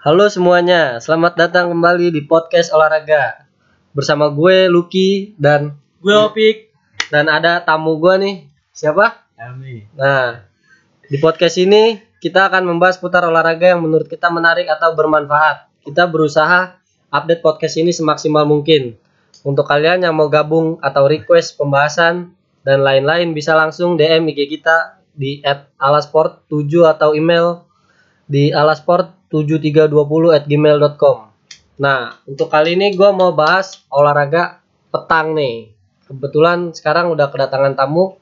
Halo semuanya, selamat datang kembali di podcast olahraga bersama gue Lucky dan Gue Opik. dan ada tamu gue nih siapa? Kami. Nah di podcast ini kita akan membahas putar olahraga yang menurut kita menarik atau bermanfaat. Kita berusaha update podcast ini semaksimal mungkin. Untuk kalian yang mau gabung atau request pembahasan dan lain-lain bisa langsung DM IG kita di @alasport7 atau email di alasport7320 at gmail.com Nah, untuk kali ini gue mau bahas olahraga petang nih. Kebetulan sekarang udah kedatangan tamu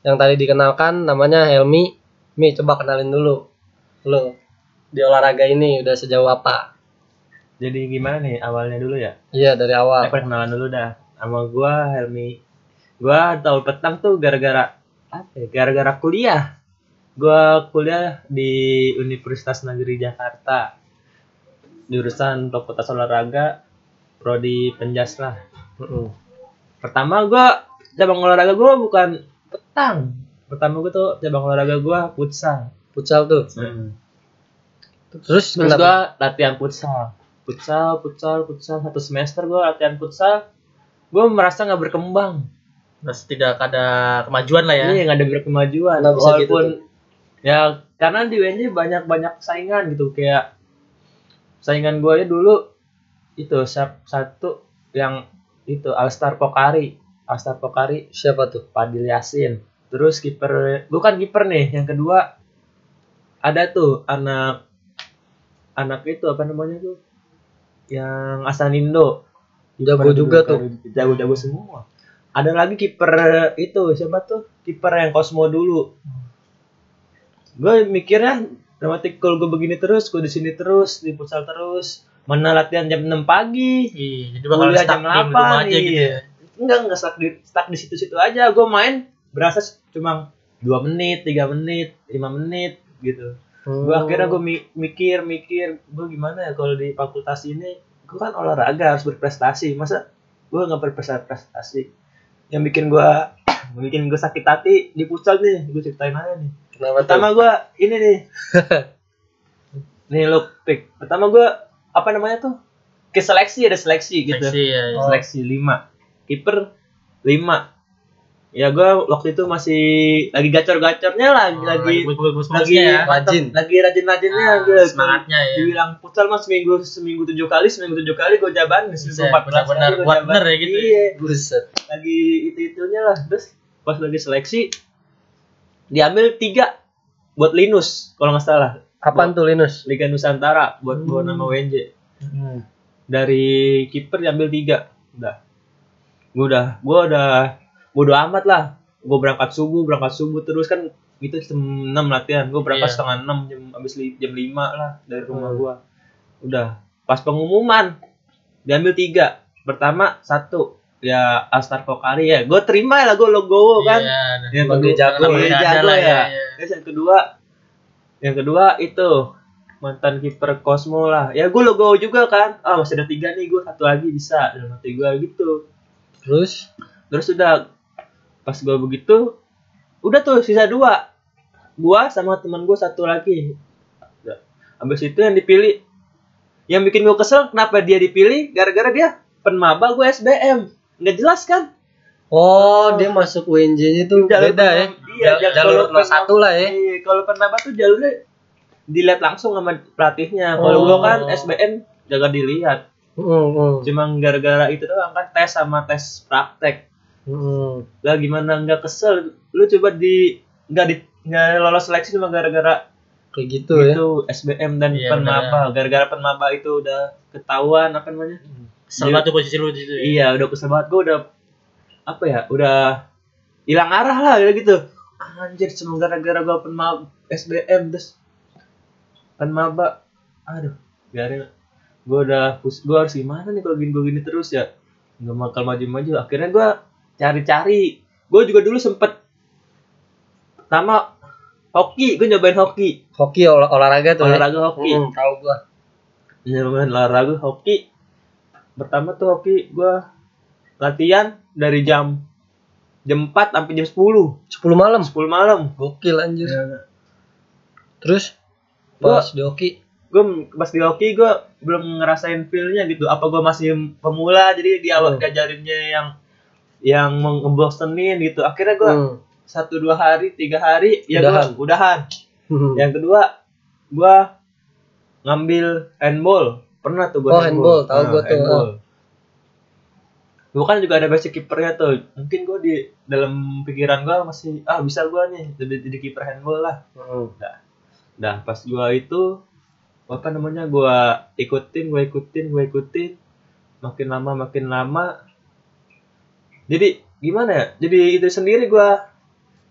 yang tadi dikenalkan namanya Helmi. Mi, coba kenalin dulu. Lu di olahraga ini udah sejauh apa? Jadi gimana nih awalnya dulu ya? Iya, dari Eh, awal. perkenalan dulu dah. Sama gua Helmi. Gua tahu petang tuh gara-gara apa ya? Gara-gara kuliah. Gua kuliah di Universitas Negeri Jakarta. Jurusan Fakultas Olahraga prodi Penjas lah. Mm-mm. Pertama gua cabang olahraga gua bukan petang. Pertama gua tuh cabang olahraga gua futsal. Futsal tuh. Terus, Terus kenapa? gua latihan futsal. Futsal, futsal, futsal satu semester gua latihan futsal. Gua merasa nggak berkembang. Terus tidak ada kemajuan lah ya. Iya, nggak ada berkemajuan. Gitu Walaupun tuh? Ya karena di UNJ banyak banyak saingan gitu kayak saingan gua ya dulu itu satu yang itu Alstar Pokari. Alstar Pokari Siapa tuh? Padil Yasin. Terus kiper bukan kiper nih, yang kedua ada tuh anak anak itu apa namanya tuh? Yang Asanindo. Jago juga tuh. Jago-jago semua. Ada lagi kiper itu siapa tuh? Kiper yang Cosmo dulu. Gue mikirnya dramatik kalau gue begini terus, gue di sini terus, di futsal terus, mana latihan jam 6 pagi, Iya, jadi bakal Kuliah jam di rumah 8 aja gitu iya. ya. enggak enggak stuck di stuck di situ-situ aja. Gue main berasa cuma dua menit tiga menit lima menit gitu. Gue Oh. akhirnya gue mikir mikir gue gimana ya kalau di fakultas ini? Gue kan olahraga harus berprestasi. Masa gue nggak berprestasi? Yang bikin gue bikin gue sakit hati di futsal nih gue ceritain aja nih Kenapa pertama gue ini nih nih look pick pertama gue apa namanya tuh ke seleksi ada seleksi gitu Seksi ya. ya. seleksi 5 kiper 5 ya gue waktu itu masih lagi gacor-gacornya lah Oh, lagi lagi ya. Rajin. lagi rajin-rajinnya Ah, gitu. semangatnya ya. dibilang futsal mas seminggu seminggu tujuh kali seminggu tujuh kali gue jaban seminggu empat belas benar-benar kali kuat jaban. bener ya gitu ya. iya Buset. lagi itu itunya lah terus pas lagi seleksi diambil tiga buat Linus kalau nggak salah. Kapan tuh Linus? Liga Nusantara buat bawa Hmm. nama WNJ dari kiper diambil tiga. Udah. Gue udah gue udah bodo amat lah. Gue berangkat subuh berangkat subuh terus kan itu jam enam latihan. Gue berangkat Iya. setengah enam jam abis li- jam lima lah dari rumah Hmm. gue udah. Pas pengumuman diambil tiga. Pertama satu ya Astar Pokari ya gue terima lah gue logo kan Iya, yang kedua jago ya. jago lah, ya. ya, ya. Terus yang kedua, yang kedua itu mantan kiper Cosmo lah. Ya gue logo juga kan. Ah masih ada tiga nih, gue satu lagi bisa dalam hati gue gitu. Terus? Terus udah pas gue begitu, udah tuh sisa dua. Gua sama teman gue satu lagi. Habis itu yang dipilih, yang bikin gue kesel kenapa dia dipilih? Gara-gara dia penmaba gue SBM. Nggak jelas kan? Oh, dia masuk UNJ-nya tuh Jalur beda ya. Iya, Jal- jalur jalur 01 lah ya. Iya, kalau penaba tuh jalurnya dilihat langsung sama pelatihnya. Kalau Oh. gua kan SBM jaga dilihat. Hmm, hmm, Cuma gara-gara itu doang kan tes sama tes praktek. hmm. Lah gimana nggak kesel? Lu coba di nggak di nggak lolos seleksi cuma gara-gara Kayak gitu, ya. itu SBM dan Iya, penmaba. Gara-gara penmaba itu udah ketahuan apa namanya? Kesel banget tuh posisi lu di situ. ya. Iya, udah kesel banget. Gue udah apa ya? Udah hilang arah lah udah gitu. Anjir, cuma gara-gara gue penmaba SBM terus penmaba. Aduh, biarin. Gue udah pus, gue harus gimana nih kalau gini gue gini terus ya? Gak bakal maju-maju. Akhirnya gue cari-cari. Gue juga dulu sempet pertama hoki, gue nyobain hoki, Hoki olah- olahraga tuh. ya. olahraga hoki. Hmm, tahu gua. nyobain olahraga hoki pertama tuh hoki gua latihan dari jam jam 4 sampai jam 10 10 malam. 10 malam Gokil anjir. Ya, Terus Gua- pas di hoki gue pas di hoki gue belum ngerasain feelnya gitu apa gue masih pemula jadi di awal Hmm. diajarinnya yang yang mengebosenin gitu akhirnya gue Hmm. satu dua hari tiga hari ya gue Udahan. udahan Hmm. yang kedua gue ngambil handball pernah tuh gue Oh, handball, tahu gua tuh, gue kan juga ada basic kipernya tuh mungkin gue di dalam pikiran gue masih ah bisa gue nih jadi jadi kiper handball lah Hmm. Nah, pas gua itu apa namanya gua ikutin, gua ikutin, gua ikutin makin lama makin lama. Jadi gimana ya? Jadi itu sendiri gua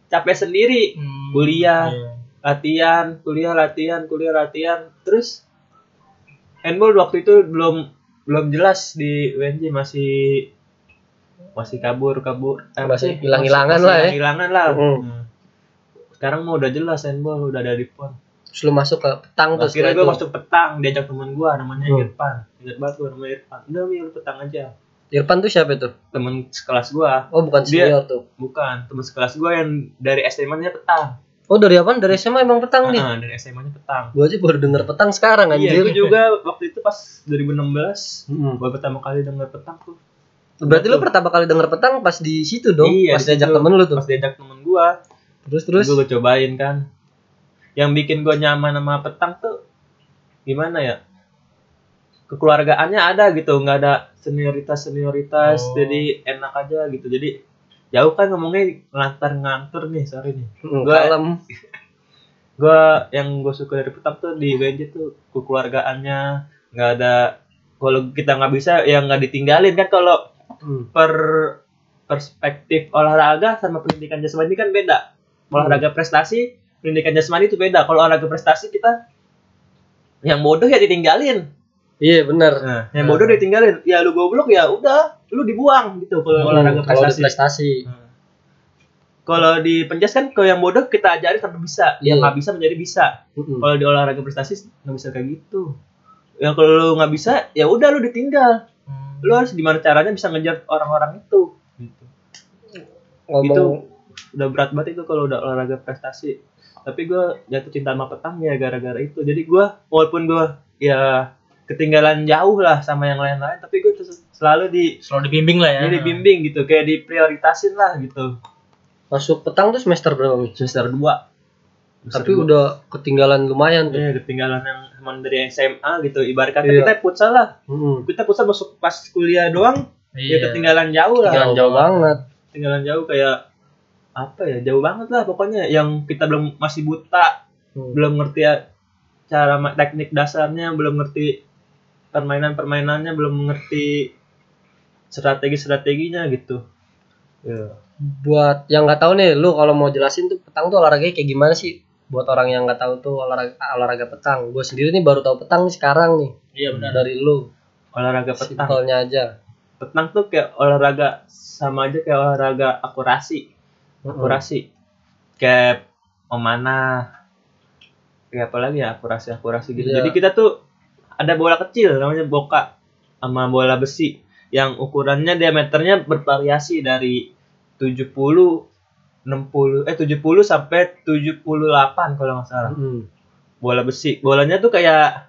capek sendiri. Hmm, Kuliah. iya. Latihan, kuliah, latihan, kuliah, latihan. Terus handball waktu itu belum belum jelas di UNJ masih masih kabur kabur eh, Masih hilang-hilangan Masih lah ya. hilang-hilangan lah Hmm. Hmm. sekarang mah udah jelas handball udah ada di pon Terus lu masuk ke petang tuh akhirnya gue itu. masuk petang diajak temen gue namanya Hmm. Irfan ingat banget gue namanya Irfan udah lu petang aja Irfan tuh siapa itu? temen sekelas gue Oh, bukan Dia- senior tuh. bukan temen sekelas gue yang dari SMA nya petang Oh, dari apa? Dari SMA emang petang nih. Ah, dari SMA nya petang Gua aja baru denger petang sekarang iya anjir. gue juga waktu itu pas 2016 Hmm. gue pertama kali denger petang tuh Berarti lu pertama kali denger petang pas di situ dong, Iya, pas di diajak temen lu tuh. pas diajak temen gue Terus terus. gue cobain kan yang bikin gue nyaman sama petang tuh gimana ya kekeluargaannya ada gitu nggak ada senioritas senioritas Oh. jadi enak aja gitu jadi jauh kan ngomongnya ngantar ngantur nih sorry nih Hmm, Gua- kalem. gue yang gue suka dari petang tuh di WNJ tuh kekeluargaannya nggak ada kalau kita nggak bisa ya nggak ditinggalin kan kalau Hmm. per perspektif olahraga sama pendidikan jasmani kan beda. Olahraga prestasi, pendidikan jasmani itu beda. Kalau olahraga prestasi kita yang bodoh ya ditinggalin. Iya benar. Nah, yang bodoh ditinggalin. Ya lu goblok ya udah, lu dibuang gitu kalau olahraga Hmm, kalau di prestasi. prestasi. Nah. Kalau di penjas kan kalau yang bodoh kita ajarin sampai bisa, yang Iya. nggak bisa menjadi bisa. Mm-mm. Kalau di olahraga prestasi nggak bisa kayak gitu. Yang kalau lu nggak bisa, ya udah lu ditinggal. Hmm. Lu harus gimana caranya bisa ngejar orang-orang itu. Gitu. Ngomong itu udah berat banget itu kalau udah olahraga prestasi tapi gue jatuh cinta sama petang ya gara-gara itu jadi gue walaupun gue ya ketinggalan jauh lah sama yang lain-lain tapi gue selalu di Selalu dibimbing lah ya. jadi dibimbing gitu kayak diprioritasin lah gitu masuk petang tuh semester berapa Mi? semester 2 Tapi udah ketinggalan lumayan tuh. ya ketinggalan yang teman dari SMA gitu ibarat kata Iya. kita futsal lah Mm-mm. kita futsal masuk pas kuliah doang ya Iya. ketinggalan jauh lah Ketinggalan jauh banget. ketinggalan jauh kayak apa ya jauh banget lah pokoknya yang kita belum masih buta Hmm. belum ngerti ya cara teknik dasarnya belum ngerti permainan permainannya belum ngerti strategi strateginya gitu ya Buat yang nggak tahu nih, lu kalau mau jelasin tuh petang tuh olahraganya kayak gimana sih? Buat orang yang nggak tahu tuh olahraga olahraga petang. Gue sendiri nih baru tahu petang nih sekarang nih. Iya benar. Dari lu. olahraga petang Simpelnya aja. petang tuh kayak olahraga sama aja kayak olahraga akurasi akurasi kayak memanah kayak apa lagi ya akurasi akurasi gitu Iya. jadi kita tuh ada bola kecil namanya boka sama bola besi yang ukurannya diameternya bervariasi dari 70 60 eh 70 sampai 78 kalau nggak salah Mm-mm. bola besi bolanya tuh kayak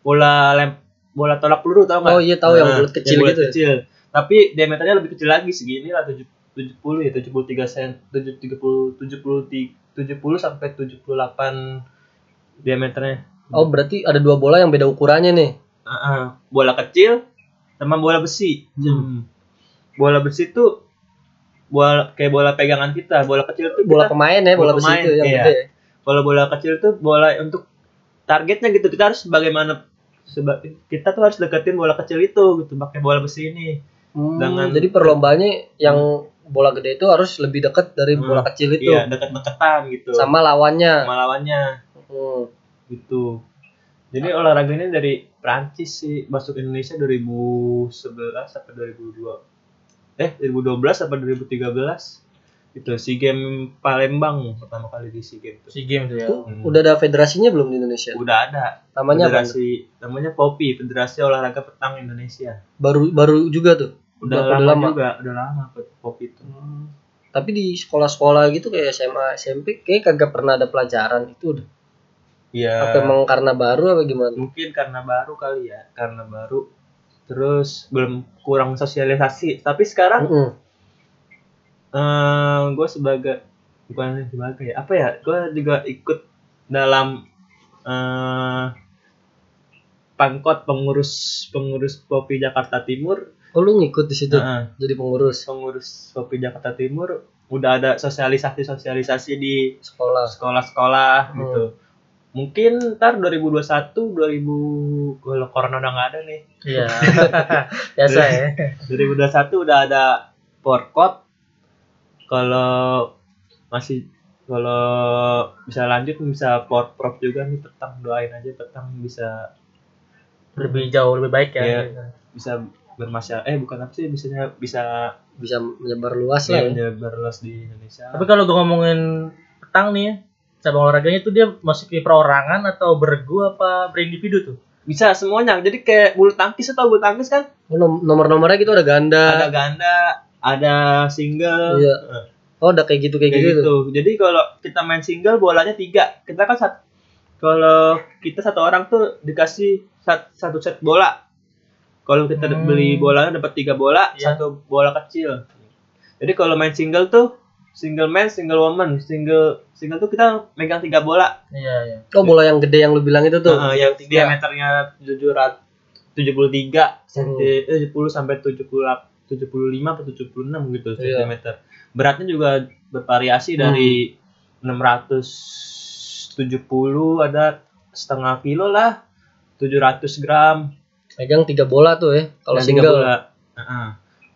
bola lem bola tolak peluru tau nggak Oh iya tahu yang Nah, bulat kecil yang bulat gitu. ya? kecil. Tapi diameternya lebih kecil lagi segini lah 7 70 ya 73 sen 7 30 70 70 sampai 78 diameternya. Oh berarti ada dua bola yang beda ukurannya nih. Heeh. bola kecil sama bola besi. Hmm. Bola besi tuh bola kayak bola pegangan kita. Bola kecil tuh Bola kita, pemain ya, bola, bola besi pemain, itu yang iya. gede. kalau bola kecil tuh bola untuk targetnya gitu. Kita harus bagaimana seba, kita tuh harus deketin bola kecil itu gitu pakai bola besi ini. Hmm, Dengan- jadi perlombanya yang bola gede itu harus lebih dekat dari Hmm, bola kecil itu Iya, dekat-dekatan gitu. sama lawannya. sama lawannya Hmm. gitu. Jadi olahraga ini dari Prancis sih masuk Indonesia 2011 sampai 2002. Eh, 2012 sampai 2013. Itu SEA Games Palembang pertama kali di SEA Games itu. Si game tuh ya. Tuh, Hmm. Udah ada federasinya belum di Indonesia? Udah ada. Namanya apa? Federasi namanya POPI, Federasi Olahraga Petang Indonesia. Baru baru juga tuh. Udah, Udah- udah lama, lama. juga, udah lama POPI itu. Tapi di sekolah-sekolah gitu kayak SMA, SMP kayak kagak pernah ada pelajaran itu udah. Iya. Apa emang karena baru apa gimana? mungkin karena baru kali ya karena baru terus belum kurang sosialisasi tapi sekarang Mm-mm. eh gue sebagai bukan sebagai ya apa ya gue juga ikut dalam eh pangkot pengurus pengurus kopi Jakarta Timur Oh lu ngikut di situ Heeh. jadi pengurus pengurus kopi Jakarta Timur udah ada sosialisasi sosialisasi di sekolah. sekolah-sekolah Hmm. gitu mungkin ntar 2021 2000 kalau corona udah nggak ada nih Iya. Biasa ya. 2021 udah ada porkot kalau masih kalau bisa lanjut bisa por prop juga nih petang doain aja petang bisa Lebih jauh lebih baik ya. Iya. bisa bermasyarakat eh bukan apa sih bisa bisa Bisa menyebar luas ya, lah. ya. menyebar luas di Indonesia Tapi kalau gue ngomongin petang nih ya, cabang olahraganya tuh dia masuk ke perorangan atau beregu apa berindividu tuh? bisa semuanya jadi kayak bulu tangkis atau bulu tangkis kan Oh, nom- nomor-nomornya gitu ada ganda. ada ganda ada single Iya. eh, Oh udah kayak gitu kayak, kayak gitu. gitu. Jadi kalau kita main single bolanya tiga. Kita kan sat, kalau kita satu orang tuh dikasih sat- satu set bola. Kalau kita Hmm. beli bolanya dapat tiga bola, Iya. satu bola kecil. Jadi kalau main single tuh single man, single woman, single single tuh kita megang tiga bola. Iya iya. Oh bola yang gede yang lu bilang itu tuh. Heeh, yang tiga. diameternya 700 73 Hmm. cm eh, 70 sampai 70 75 atau 76 gitu Iya. cm. Beratnya juga bervariasi Hmm. dari 670 ada setengah kilo lah 700 gram Megang tiga bola tuh ya. Kalau tiga single. bola. Heeh.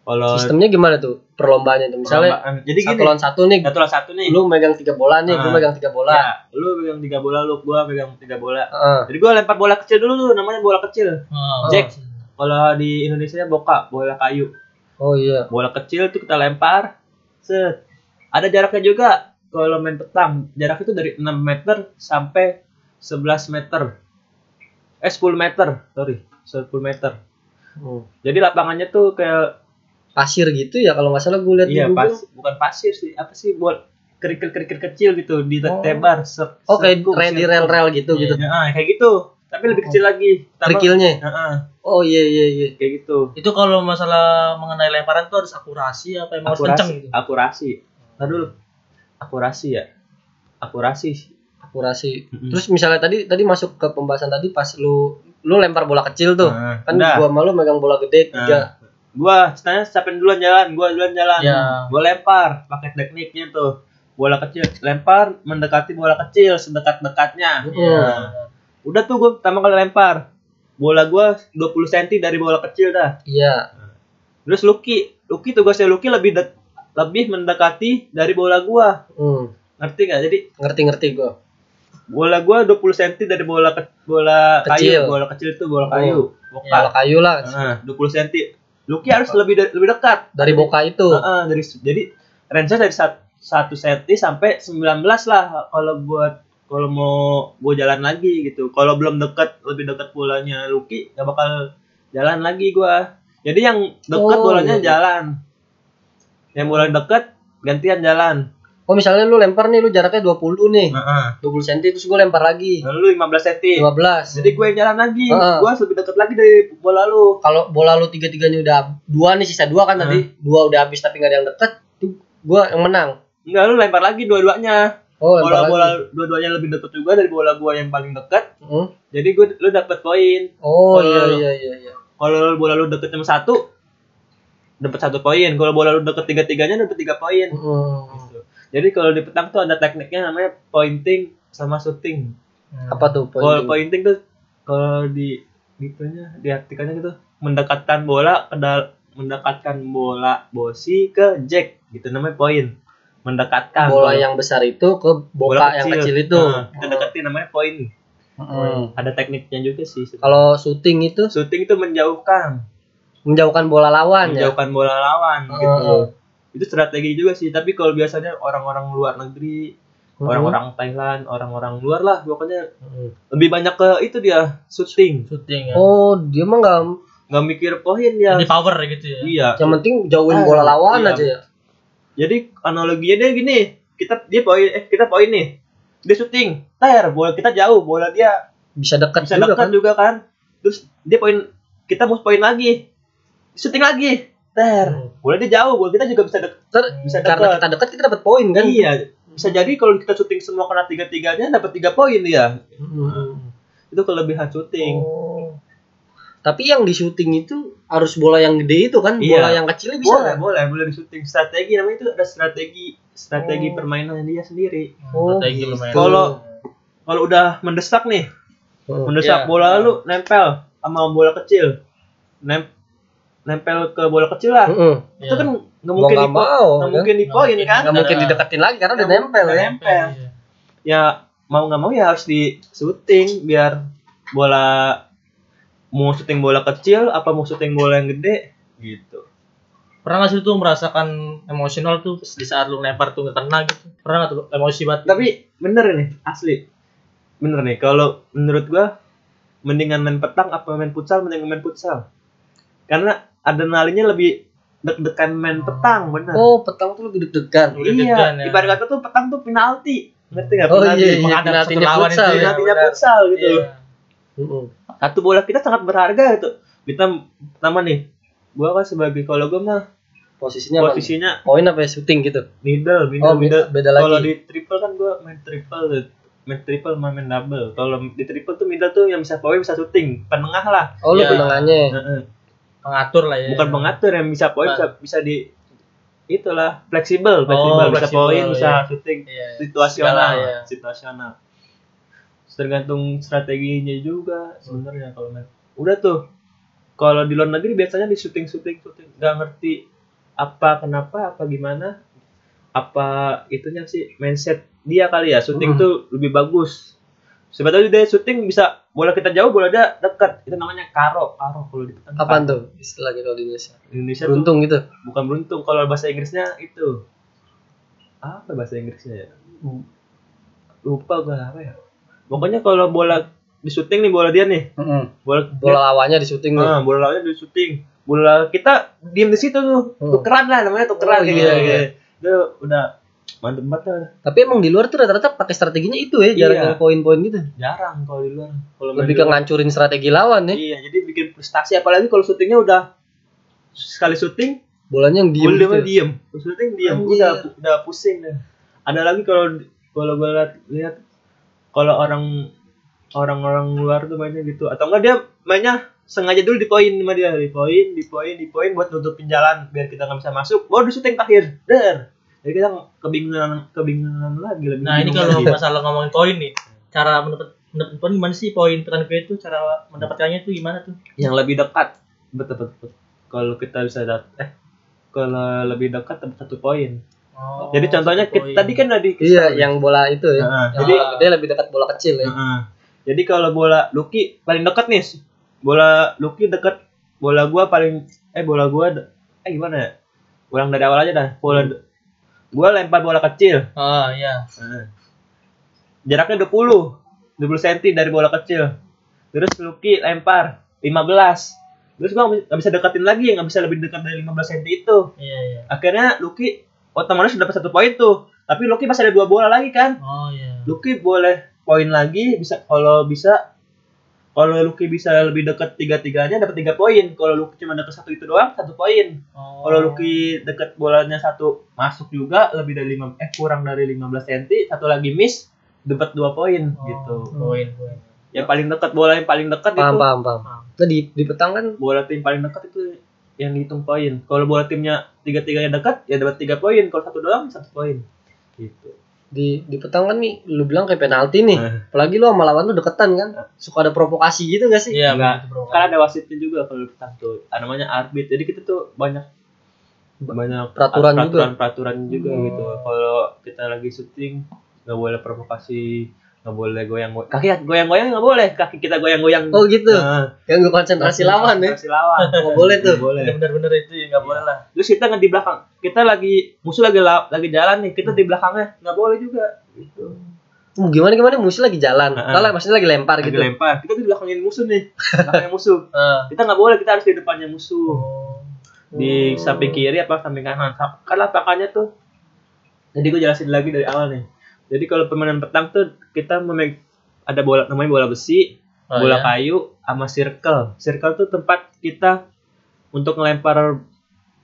Kalau Sistemnya gimana tuh perlombaannya tuh? Misalnya perlombaan- jadi satu gini lawan satu nih. satu lawan satu nih Lu megang tiga bola nih, gue Ah. megang tiga bola. Ya, lu pegang tiga bola lu gua pegang tiga bola Heeh. jadi gua lempar bola kecil dulu tuh namanya bola kecil Oh, Jack. kalau di Indonesia boka bola kayu Oh iya. bola kecil tuh kita lempar set ada jaraknya juga kalau main petang jarak itu dari 6 meter sampai 11 meter eh 10 meter sorry 10 meter Hmm. jadi lapangannya tuh kayak Pasir gitu ya kalau nggak salah gue lihat iya di Google. pas bukan pasir sih apa sih buat kerikil kerikil kecil gitu di Oh. tebar se- Oh kayak rel di rel-rel gitu Iya. gitu. Ya, ah, kayak gitu tapi lebih kecil lagi Kerikilnya. Heeh, Oh iya iya iya. kayak gitu Itu kalau masalah mengenai lemparan tuh harus akurasi apa emang harus kenceng akurasi gitu? akurasi Ntar dulu akurasi ya akurasi Akurasi. Mm-mm. Terus misalnya tadi tadi masuk ke pembahasan tadi pas lu lu lempar bola kecil tuh. Nah, kan udah. gua malu megang bola gede tiga. Gua ceritanya siapa yang duluan jalan gua duluan jalan Ya. gua lempar pakai tekniknya tuh bola kecil lempar mendekati bola kecil sedekat dekatnya Iya. udah tuh gua pertama kali lempar bola gua 20 cm dari bola kecil dah Iya. terus Lucky Lucky tugasnya Lucky lebih dek- lebih mendekati dari bola gua Hmm. ngerti nggak jadi Ngerti-ngerti gua. bola gua 20 cm dari bola ke- bola Kecil. kayu bola kecil itu bola kayu boka Bola kayu lah Nah, 20 cm Lucky harus lebih de- lebih dekat dari boka itu. Heeh, dari jadi range dari sat- satu senti sampai 19 lah kalau buat kalau mau gua jalan lagi gitu. Kalau belum dekat lebih dekat bolanya Lucky nggak bakal jalan lagi gua. Jadi yang dekat Oh, bolanya iya, iya. jalan. Yang bola dekat gantian jalan. Oh misalnya lu lempar nih lu jaraknya 20 nih. Heeh. 20 cm terus gua lempar lagi. Lalu 15 cm. 15. Jadi gue yang jalan lagi. Heeh. Gua harus lebih dekat lagi dari bola lu. kalau bola lu tiga-tiganya udah dua nih sisa dua kan tadi dua udah habis tapi nggak ada yang deket tuh gua yang menang Enggak, lu lempar lagi dua-duanya. oh Bola lempar bola lagi dua-duanya lebih dekat juga dari bola gua yang paling dekat. Hmm? Jadi gue lu dapat poin. oh Kalau iya lu- iya iya iya Kalau bola lu deket cuma satu, dapat satu poin. Kalau bola lu deket tiga tiganya dapat tiga poin. Hmm. Jadi kalau di petang tuh ada tekniknya namanya pointing sama shooting. apa tuh Kalau poin pointing tuh kalau di gitunya diartikannya gitu mendekatkan bola ke dal- mendekatkan bola bosi ke jack gitu namanya poin. Mendekatkan bola yang besar itu ke boka yang kecil. itu. Nah, kita deketin namanya poin. Hmm. ada tekniknya juga sih kalau syuting itu? Shooting itu menjauhkan. Menjauhkan bola lawan ya? Menjauhkan bola lawan Heeh. gitu. Itu strategi juga sih, tapi kalau biasanya orang-orang luar negeri, Hmm. orang-orang Thailand, orang-orang luar lah pokoknya Hmm. lebih banyak ke itu dia shooting. Syuting ya. oh dia mah nggak nggak mikir poin dia. Jadi power gitu ya. Iya. yang penting jauhin Ah, bola lawan iya. aja ya Jadi analoginya dia gini, kita dia poin eh kita poin nih. dia syuting ter bola kita jauh bola dia Bisa dekat bisa juga dekat kan. juga kan terus dia poin kita mau poin lagi syuting lagi ter Hmm. bola dia jauh bola kita juga bisa dekat Ter- bisa karena dekat kita dekat kita dapat poin kan. iya bisa jadi kalau kita syuting semua kena tiga tiganya dapat tiga poin dia Hmm. itu kelebihan syuting Oh. Tapi yang di syuting itu harus bola yang gede itu kan, Iya. bola yang kecilnya bisa. boleh nggak? boleh boleh di syuting strategi namanya itu ada strategi strategi Oh. permainan dia sendiri Oh, Strategi gitu. lumayan. Kalau- kalau udah mendesak nih Hmm. mendesak Iya. bola lu nempel sama bola kecil Nem nempel ke bola kecil lah Heeh. itu Iya. kan nggak mungkin di mau, nggak kan? mungkin di poin kan Nggak mungkin dideketin lagi karena udah nempel ya. nempel. Iya. ya mau nggak mau ya harus di syuting biar bola mau syuting bola kecil apa mau syuting bola yang gede gitu Pernah nggak sih tuh merasakan emosional tuh di saat lu lempar tuh nggak kena gitu? Pernah nggak tuh emosi banget? tapi bener nih asli bener nih kalau menurut gua mendingan main petang apa main futsal mendingan main futsal karena adrenalinnya lebih deg-degan main petang bener Oh, petang tuh lebih deg-degan. Iya deg-degan ya. ibarat kata tuh petang tuh penalti ngerti nggak Oh penalti iya, iya, menghadap satu lawan futsal itu ya. ya. penaltinya futsal gitu Iya. Heeh. satu bola kita sangat berharga gitu kita pertama nih gua kan sebagai kalau gua mah Posisinya apa? posisinya Poin apa ya syuting gitu. middle middle, Oh, middle. beda lagi. kalau di triple kan gua main triple main triple sama main double kalau di triple tuh middle tuh yang bisa poin bisa syuting penengah lah Oh, lu Iya. penengahnya. Heeh. Mengatur lah ya. bukan pengatur yang bisa poin bisa bisa di itulah fleksibel fleksibel Oh, bisa poin bisa iya. syuting Iya. situasional Segala, ya. situasional tergantung strateginya juga sebenarnya kalau main udah tuh kalau di luar negeri biasanya di syuting syuting syuting nggak ngerti apa kenapa apa gimana apa itunya sih mindset dia kali ya syuting Hmm. tuh lebih bagus sebetulnya dia syuting bisa bola kita jauh bola dia dekat itu namanya karo karo kalau di Apaan tuh istilahnya kalau di Indonesia? Indonesia tuh Beruntung gitu. bukan beruntung kalau bahasa Inggrisnya itu apa bahasa Inggrisnya ya lupa gue apa ya pokoknya kalau bola di syuting nih bola dia nih Heeh. bola Bola lawannya di syuting nih. Ah, bola lawannya di syuting bola kita diem di situ tuh Hmm. tukeran lah namanya Oh, tukeran kayak iya, gitu iya. gitu. itu udah mantep banget lah. Tapi emang di luar tuh rata-rata pakai strateginya itu ya, jarang Iya. poin-poin gitu. jarang kalau di luar kalau Lebih ke luar. ngancurin strategi lawan ya. iya jadi bikin prestasi apalagi kalau syutingnya udah sekali syuting Bolanya yang diem Diem, gitu. diem, diem. Syuting diem, Anjir. udah udah pusing deh. Ada lagi kalau kalau gue lihat lihat kalau orang orang-orang luar tuh mainnya gitu atau enggak dia mainnya sengaja dulu di poin sama dia di poin di poin di poin buat nutupin jalan biar kita nggak bisa masuk baru di syuting terakhir der jadi kita kebingungan kebingungan lagi lebih Nah ini kalau lagi. masalah ngomongin poin nih, cara mendapat mendapat poin gimana sih poin tekan itu cara mendapatkannya itu gimana tuh? yang lebih dekat betul betul, betul. kalau kita bisa dat eh kalau lebih dekat dapat satu poin Oh, jadi contohnya kita, tadi kan tadi Iya, yang bola itu ya. Nah, Yang jadi bola gede lebih dekat bola kecil ya. Heeh. Jadi kalau bola Lucky paling dekat nih. Bola Lucky dekat bola gua paling eh bola gua eh gimana ya? Ulang dari awal aja dah. Bola gua lempar bola kecil. Oh iya. Heeh. Jaraknya 20. 20 cm dari bola kecil. Terus Lucky lempar 15. Terus gua nggak bisa deketin lagi, nggak bisa lebih dekat dari 15 cm itu. Iya iya. Akhirnya Lucky otomatis dapat satu poin tuh. Tapi Lucky masih ada dua bola lagi kan? Oh iya. Lucky boleh poin lagi bisa kalau bisa kalau Lucky bisa lebih dekat tiga tiganya dapat tiga poin. Kalau Lucky cuma dekat satu itu doang satu poin. Oh. kalau Lucky dekat bolanya satu masuk juga lebih dari lima eh kurang dari 15 cm satu lagi miss dapat dua poin Oh, gitu. Poin poin. yang paling dekat bola yang paling dekat Paham, itu paham, paham. Nah, di, di petang kan? Bola tim paling dekat itu yang dihitung poin. Kalau bola timnya tiga tiganya dekat ya dapat tiga poin. Kalau satu doang satu poin. Gitu di di petang kan nih lu bilang kayak penalti nih. Eh. Apalagi lu sama lawan lu deketan kan. Suka ada provokasi gitu gak sih? Iya Enggak. kan ada wasitnya juga kalau di petang tuh Ah, namanya arbit jadi kita tuh banyak banyak Peraturan juga. peraturan peraturan juga Hmm. gitu kalau kita lagi syuting nggak boleh provokasi nggak boleh goyang goyang kaki goyang goyang nggak boleh. Kaki kita goyang goyang Oh gitu. Ganggu konsentrasi lawan ya. konsentrasi lawan Nggak boleh tuh. Boleh. Bener-bener itu ya nggak boleh lah. terus kita nggak di belakang. Kita lagi musuh lagi la- lagi jalan nih. Kita di belakangnya. Nggak boleh juga. Gitu. Uh, gimana gimana? Musuh lagi jalan. Heeh. Kalau maksudnya lagi lempar lagi gitu. lempar. Kita di belakangin musuh nih. Belakangnya musuh. Eh. kita nggak boleh kita harus di depannya musuh. Oh. di samping kiri apa samping kanan. Kan lapangannya tuh. Jadi gue jelasin lagi dari awal nih Jadi kalau permainan petang tuh kita memeg ada bola namanya bola besi, Oh, bola ya? kayu, sama circle. Circle tuh tempat kita untuk ngelempar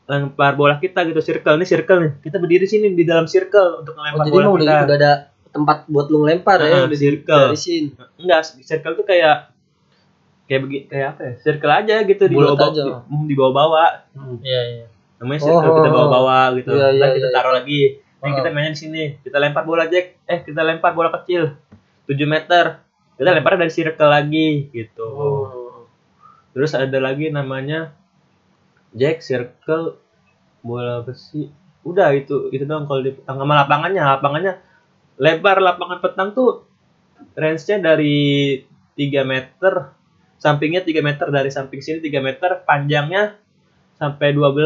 lempar bola kita gitu circle ini circle nih kita berdiri sini di dalam circle untuk Oh, ngelempar jadi bola kita udah, udah ada tempat buat lu ngelempar ya, Nah, udah circle. digarisin. enggak circle tuh kayak kayak begini kayak apa ya circle aja gitu di bawah aja. di, di bawah-bawah Iya, iya. namanya circle kita Oh. bawa-bawa gitu Iya, iya, kita iya, taruh lagi Kita mainnya di sini. Kita lempar bola Jack. Eh kita lempar bola kecil. 7 meter. Kita lempar dari circle lagi gitu. Oh. terus ada lagi namanya Jack circle bola besi. Udah itu itu doang kalau di petang. Sama lapangannya. Lapangannya lebar lapangan petang tuh range-nya dari 3 meter. Sampingnya 3 meter. Dari samping sini 3 meter. Panjangnya sampai 12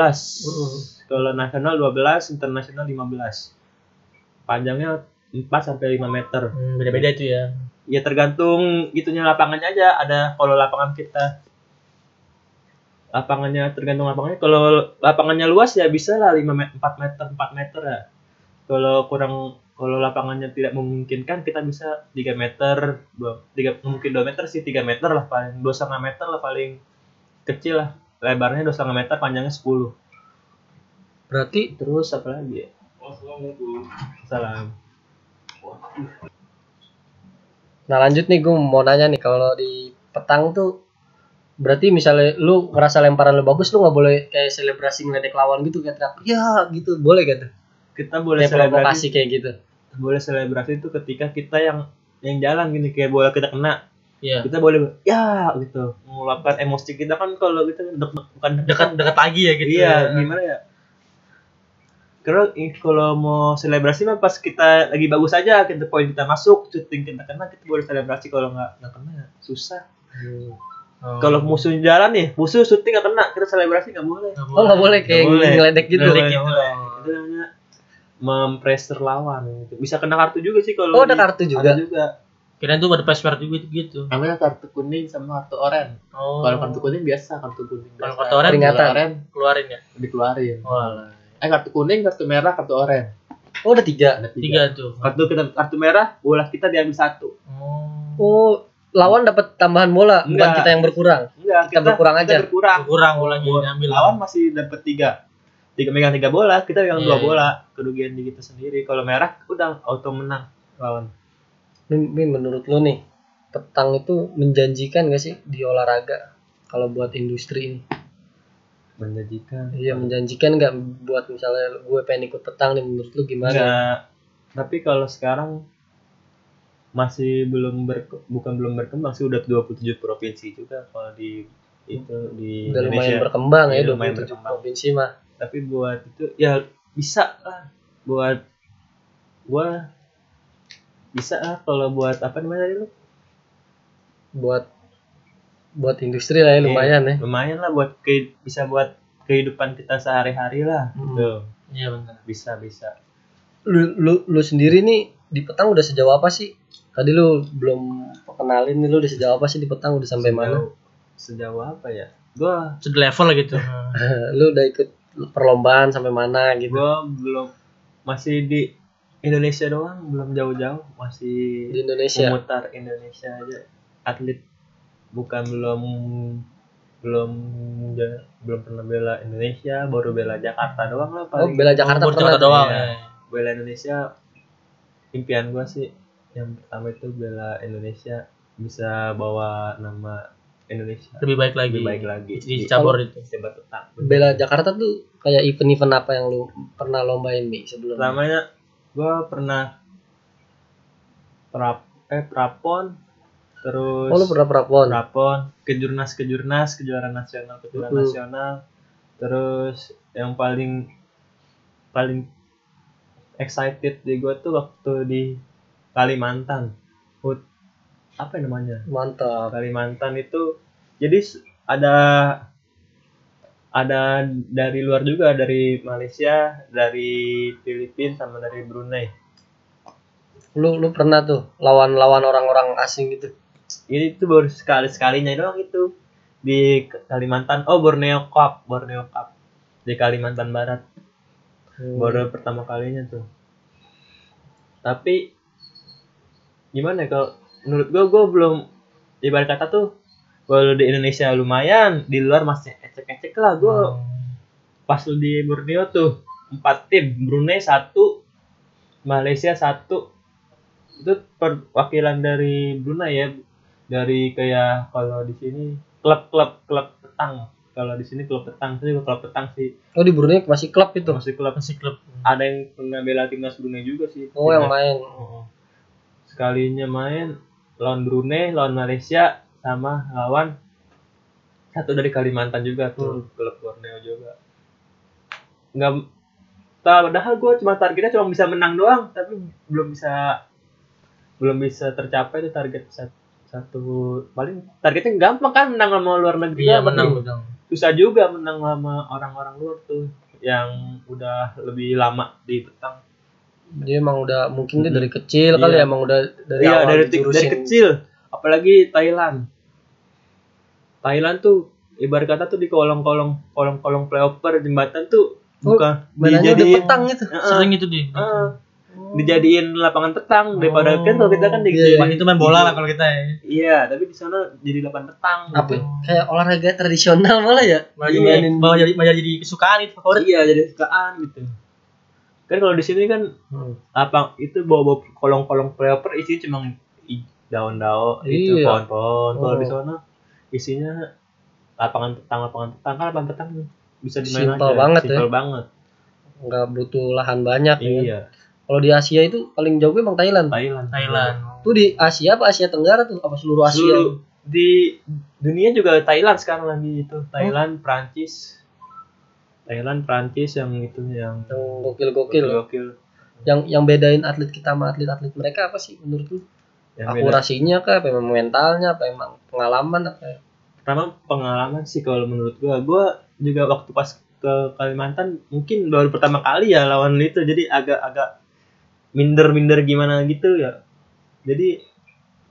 Mm. kalau nasional 12 internasional 15 panjangnya 4 sampai 5 meter. Hmm, beda-beda itu ya. ya tergantung itunya lapangannya aja. Ada kalau lapangan kita lapangannya tergantung lapangannya. Kalau lapangannya luas ya bisa lah 5 meter 4 meter 4 meter ya kalau kurang kalau lapangannya tidak memungkinkan kita bisa 3 meter 2 3 mungkin 2 meter sih 3 meter lah paling 2 setengah meter lah paling kecil lah lebarnya 2 setengah meter panjangnya 10 Berarti terus apa lagi ya? Salam. Nah lanjut nih gue mau nanya nih kalau di petang tuh berarti misalnya lu ngerasa lemparan lu bagus lu nggak boleh kayak selebrasi ngeledek lawan gitu kayak teriak ya gitu. Boleh gak tuh? Kita boleh kayak selebrasi. provokasi kayak gitu. Boleh selebrasi itu ketika kita yang yang jalan gini kayak bola kita kena Iya. kita boleh ya gitu mengeluarkan emosi kita kan kalau kita dek, dek- bukan Dekat dekat lagi ya gitu. iya ya. gimana ya kalau kalau mau selebrasi mah pas kita lagi bagus aja kita poin kita masuk syuting kita kena kita boleh selebrasi kalau nggak nggak kena ya susah Oh. kalau musuh jalan nih musuh syuting nggak kena kita selebrasi nggak boleh Nggak oh nggak boleh kayak Nggak boleh. ngeledek gitu Ngeledek Nggak gitu. boleh. itu namanya mempressure lawan gitu. bisa kena kartu juga sih kalau oh ada kartu ada juga juga Kirain tuh ada password juga gitu. gitu. namanya kartu kuning sama kartu oranye Oh. Kalau kartu kuning biasa, kartu kuning Kalau kartu oranye Peringatan. Oranye keluarin ya. dikeluarin. Oh. Eh kartu kuning, kartu merah, kartu oranye. oh ada tiga Ada Tiga tuh. Kartu kita kartu merah, bola kita diambil satu. Oh. oh lawan dapat tambahan bola bukan Enggak. kita yang berkurang Enggak, Kita berkurang aja. Kita berkurang. Kurang bolanya Bola- diambil. Lawan masih dapat tiga. Tiga megang tiga bola, kita megang Iya, dua iya. bola. Kerugian di kita sendiri. Kalau merah udah auto menang lawan. Min, Min, menurut lu nih petang itu menjanjikan gak sih di olahraga kalau buat industri ini Menjanjikan. iya menjanjikan nggak buat misalnya gue pengen ikut petang nih menurut lu gimana Enggak. Tapi kalau sekarang masih belum ber, bukan belum berkembang sih udah 27 provinsi juga kalau di itu di udah lumayan Indonesia. berkembang ya Iya, lumayan 27 berkembang. provinsi mah tapi buat itu ya bisa lah buat gua bisa lah kalau buat apa namanya tadi lu? Buat buat industri lah ya lumayan ya. lumayan lah buat ke, bisa buat kehidupan kita sehari-hari lah Hmm. gitu. Iya benar. bisa bisa. Lu, lu lu sendiri nih di petang udah sejauh apa sih? Tadi lu belum kenalin nih lu udah sejauh apa sih di petang? Udah sampai mana? Sejauh- sejauh apa ya? Gua Sudah level gitu. lu udah ikut perlombaan sampai mana gitu? Gua belum masih di Indonesia doang belum jauh-jauh masih di Indonesia memutar Indonesia aja atlet bukan belum belum belum pernah bela Indonesia baru bela Jakarta doang lah oh paling bela Jakarta Oh, pernah doang. Ya. bela Indonesia impian gua sih yang pertama itu bela Indonesia bisa bawa nama Indonesia Lebih baik lagi. lebih baik lagi Di cabur itu. bela Jakarta tuh kayak event-event apa yang lu pernah lombain nih sebelumnya namanya gua pernah prap eh prapon terus oh lu pernah prapon Prapon, kejurnas kejurnas, kejuaraan nasional, kejuaraan Mhm. nasional. Terus yang paling paling excited di gue tuh waktu di Kalimantan. Hut apa namanya? mantap Kalimantan itu jadi ada ada dari luar juga dari Malaysia, dari Filipina sama dari Brunei. lu lu pernah tuh lawan-lawan orang-orang asing gitu? Ini tuh baru sekali sekalinya doang itu. Di Kalimantan oh Borneo Cup Borneo Cup. Di Kalimantan Barat. Hmm. baru pertama kalinya tuh. Tapi gimana ya kalau menurut gua gua belum ibarat kata tuh kalau di Indonesia lumayan di luar masih ecek-ecek lah. Gua pas lu di Borneo tuh empat tim. Brunei satu Malaysia satu. Itu perwakilan dari Brunei ya. Dari kayak kalau di sini klub-klub klub petang. Kalau di sini klub petang. Itu juga klub petang sih. Oh di Brunei masih klub itu. masih klub. Masih klub. Ada yang pernah bela timnas Brunei juga sih. Oh yang main. Oh. sekalinya main lawan Brunei lawan Malaysia sama lawan satu dari Kalimantan juga tuh klub Borneo juga. Nggak padahal gue cuma targetnya cuma bisa menang doang tapi belum bisa belum bisa tercapai tuh target sat- satu paling targetnya gampang kan menang sama luar negeri iya doang. menang menang. susah juga menang sama orang-orang luar tuh yang udah lebih lama di petang. Dia emang udah mungkin dia dari kecil kali Iya. ya, emang udah dari iya awal dari, dari kecil. Apalagi Thailand Thailand tuh ibarat kata tuh di kolong-kolong kolong-kolong flyover jembatan tuh Oh, bukan Mainannya udah dijadiin petang gitu. Heeh, sering itu di heeh. dijadiin lapangan petang daripada kan kalau kita kan di, iya, Pas itu main bola lah kalau kita ya iya tapi di sana jadi lapangan petang Apa gitu. kayak olahraga tradisional malah ya? malah Iya. jadi malah jadi malah jadi kesukaan itu favorit iya jadi sukaan gitu kan kalau di sini kan Hmm. lapang itu bawa-bawa kolong-kolong flyover isinya cuma daun-daun itu Iya. pohon-pohon kalau Oh. di sana isinya lapangan petang lapangan petang kan lapangan petang bisa dimain Simpel aja banget ya. Simpel banget Nggak butuh lahan banyak ya. iya Kalau di Asia itu paling jauh emang Thailand. Thailand Thailand Tuh di Asia apa Asia Tenggara tuh? Apa seluruh Asia? Seluruh- di dunia juga Thailand sekarang lagi itu Thailand Prancis Thailand Prancis yang itu yang Yang gokil-gokil. gokil Yang yang bedain atlet kita sama atlet-atlet mereka apa sih menurut lu? yang beda. Akurasinya kah? Apa emang mentalnya? Apa emang pengalaman? Apa? Pertama pengalaman sih kalau menurut gua. Gua juga waktu pas ke Kalimantan mungkin baru pertama kali ya lawan itu jadi agak-agak minder-minder gimana gitu ya. Jadi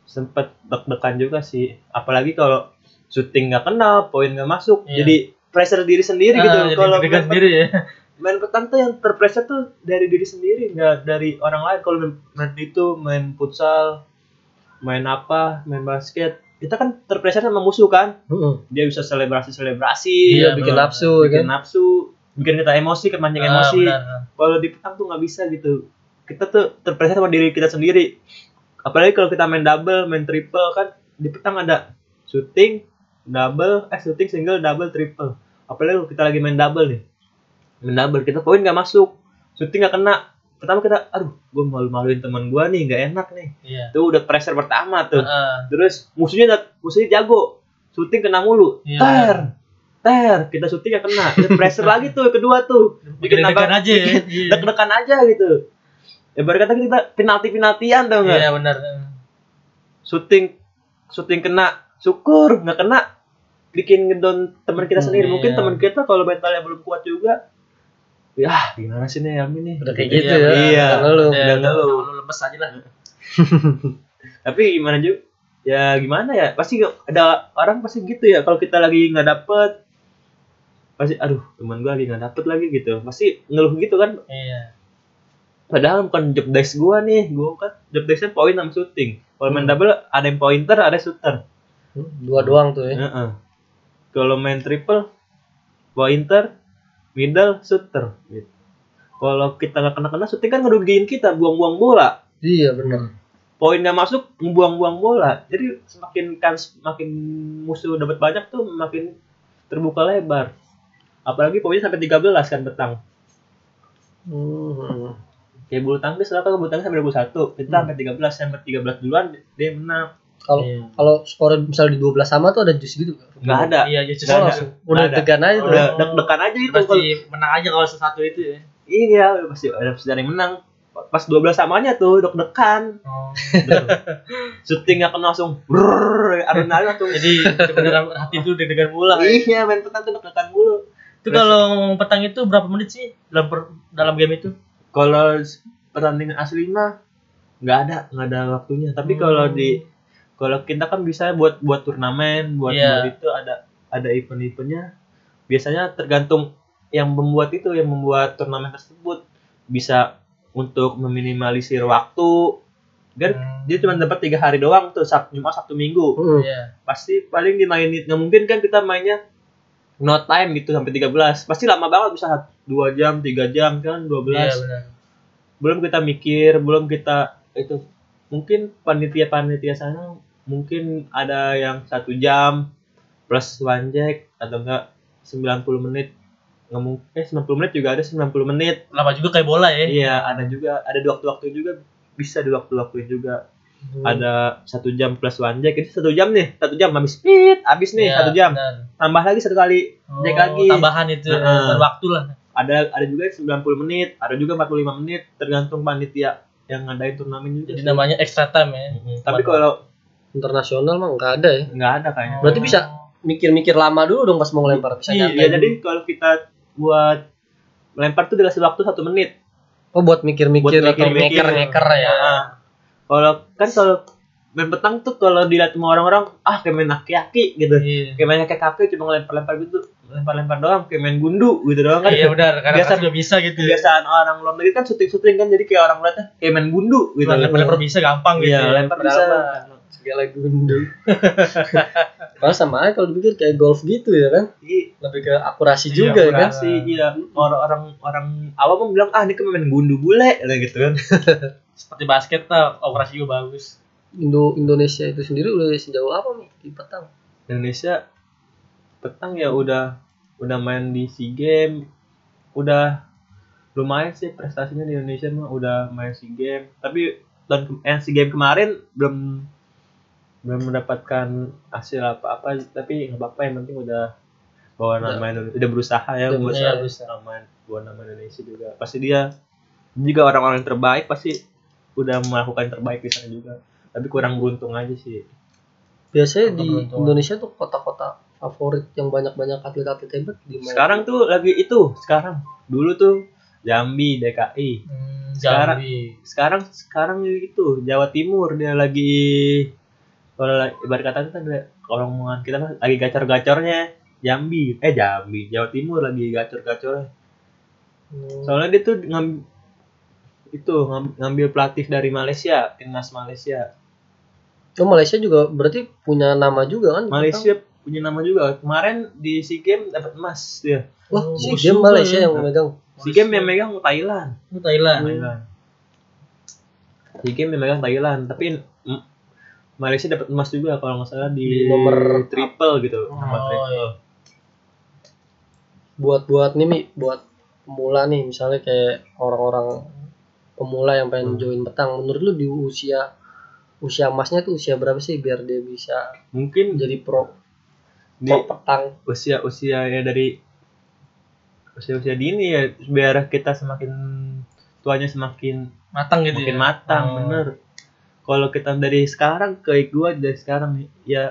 sempet deg-degan juga sih. Apalagi kalau syuting nggak kena poin nggak masuk Iya. jadi pressure diri sendiri gitu. Ah, kalau main, sendiri ya. main petang tuh yang terpressure tuh dari diri sendiri nggak dari orang lain. Kalau main, main itu main futsal main apa main basket kita kan terpressure sama musuh kan. Dia bisa selebrasi selebrasi Iya, bikin nafsu, bikin kan? nafsu bikin kita emosi kemancing Ah, emosi. benar. kalau di petang tuh nggak bisa gitu. Kita tuh terpressure sama diri kita sendiri. Apalagi kalau kita main double main triple kan di petang ada shooting double eh shooting single double triple. Apalagi kalau kita lagi main double nih. Main double kita poin nggak masuk. Shooting nggak kena pertama kita aduh gue malu-maluin teman gue nih nggak enak nih. Iya. Itu udah pressure pertama tuh. Ah, terus musuhnya udah- musuhnya jago. Syuting kena mulu. Iya. ter ter kita syuting gak kena. Terus pressure lagi tuh kedua tuh. Bikin nambah- aja ya. Iya. deg-degan aja gitu. Ya baru kata kita penalti penaltian tau nggak? Iya benar. Syuting syuting kena syukur nggak kena. Bikin ngedon teman kita Hmm, sendiri. Mungkin iya. teman kita kalau mentalnya belum kuat juga ya gimana sih nih Helmi nih? Udah kayak Iya, gitu ya. iya. Karena lu udah ngeluh. lu. lemes aja lah. Tapi gimana juga ya gimana ya? Pasti ada orang pasti gitu ya kalau kita lagi nggak dapet. Pasti aduh teman gue lagi nggak dapet lagi gitu. Pasti ngeluh gitu kan? Iya. Padahal bukan job desk gua nih. Gua kan job desknya poin sama shooting kalau main Hmm. double ada yang pointer ada shooter. Dua doang tuh ya. Heeh. kalau main triple pointer middle shooter gitu. Kalau kita nggak kena kena shooting kan ngerugiin kita buang-buang bola. Iya benar. poinnya masuk membuang-buang bola. Jadi semakin kan semakin musuh dapat banyak tuh makin terbuka lebar. Apalagi poinnya sampai 13 kan petang. Hmm. kayak bulu tangkis lah kan bulu tangkis sampai 21 kita sampai 13 sampai 13 duluan dia menang Kalau Iya. kalau skor misalnya di 12 sama tuh ada jus gitu nggak? nggak ada iya justru Nggak ada. langsung udah tegan aja tuh. udah deg-degan aja itu pasti kalau- menang aja kalau satu itu ya iya pasti ada pasti ada yang menang pas 12 samanya tuh deg-degan oh. syuting kena langsung brrrr adrenalin langsung jadi beneran hati itu deg-degan mula ya. iya main petang tuh deg-degan mulu itu kalau ngomong petang itu berapa menit sih dalam per- dalam game itu kalau pertandingan asli mah nggak ada nggak ada waktunya tapi Hmm. kalau di kalau kita kan bisa buat buat turnamen buat Iya. buat itu ada ada event-eventnya biasanya tergantung yang membuat itu yang membuat turnamen tersebut bisa untuk meminimalisir waktu Kan Hmm. dia cuma dapat tiga hari doang tuh Sabtu Jumat Sabtu Minggu Hmm. Iya. pasti paling dimainin nggak mungkin kan kita mainnya no time gitu sampai 13 pasti lama banget bisa dua jam tiga jam kan 12 Iya benar. belum kita mikir belum kita itu mungkin panitia panitia sana mungkin ada yang satu jam plus one jack atau enggak 90 menit nggak mungkin eh 90 menit juga ada 90 menit Lama juga kayak bola ya. iya ada juga ada di waktu-waktu juga bisa di waktu-waktu juga Hmm. ada satu jam plus one jack itu satu jam nih satu jam habis speed habis nih Iya, satu jam benar. tambah lagi satu kali Oh, jack lagi Tambahan itu ya, Heeh. berwaktu lah. ada ada juga yang 90 menit ada juga 45 menit tergantung panitia yang ngadain turnamen juga Jadi sih. namanya extra time ya. Mm-mm. tapi kalau internasional mah nggak ada ya nggak ada kayaknya Berarti bisa mikir-mikir lama dulu dong pas mau ngelempar bisa iya, iya, jadi kalau kita buat melempar tuh dikasih waktu satu menit oh buat mikir-mikir Buat atau mikir-mikir. ngeker-ngeker ya Nah, kalau kan kalau main petang tuh kalau dilihat sama orang-orang ah kayak main aki-aki gitu Iya. kayak main aki-aki cuma ngelempar-lempar gitu lempar-lempar doang kayak main gundu gitu doang kan Iya benar, karena Biasa- juga bisa gitu. ya. kebiasaan orang luar negeri kan syuting-syuting kan jadi kayak orang lihatnya kayak main gundu gitu Lempar-lempar bisa gampang gitu. Iya, ya. lempar bisa. segala gundu Padahal sama aja kalau dipikir kayak golf gitu ya kan Iya, lebih ke akurasi Iya, juga ya kan akurasi, iya. Orang-orang orang awam bilang ah ini kan main gundu bule gitu kan. Seperti basket lah, operasi juga bagus. Indo Indonesia itu sendiri udah sejauh apa nih di petang Indonesia petang ya udah udah main di SEA Games, udah lumayan sih prestasinya di Indonesia mah udah main SEA Games. Tapi tahun eh, SEA Games kemarin belum belum mendapatkan hasil apa-apa tapi nggak apa-apa yang penting udah bawa Udah. nama Indonesia udah berusaha ya Udah berusaha, berusaha. nama bawa nama Indonesia juga pasti dia juga orang-orang yang terbaik pasti udah melakukan yang terbaik di sana juga tapi kurang beruntung aja sih. Biasanya Apa di beruntungan? Indonesia tuh kota-kota favorit yang banyak-banyak atlet-atlet hebat di mana sekarang tuh lagi itu sekarang. Dulu tuh Jambi DKI Hmm, Sekarang- Jambi. sekarang sekarang itu Jawa Timur dia lagi kalau la- ibarat kata kan ada kalau omongan kita kan lagi gacor-gacornya Jambi. Eh Jambi Jawa Timur lagi gacor-gacornya. Hmm. soalnya dia tuh ngam, itu ngam- ngambil pelatih dari Malaysia timnas Malaysia Oh Malaysia juga berarti punya nama juga kan? Malaysia punya nama juga kemarin di SEA Games dapat emas dia Wah, Oh, si bagus game juga Malaysia ya. yang memegang. SEA Games yang megang Thailand Itu Thailand. Thailand. SEA Games yang megang Thailand, tapi mm, Malaysia dapat emas juga kalau nggak salah di, Di nomor- triple gitu, nomor Oh, triple. iya. Buat-buat nih Mi, buat pemula nih misalnya kayak orang-orang pemula yang pengen Hmm. join petang. Menurut lu di usia usia emasnya tuh usia berapa sih biar dia bisa Mungkin jadi pro di pro petang? usia-usia ya dari usia-usia dini ya biar kita semakin tuanya semakin Matang gitu makin ya. matang, Oh. bener. Kalau kita dari sekarang ke gua dari sekarang nih, ya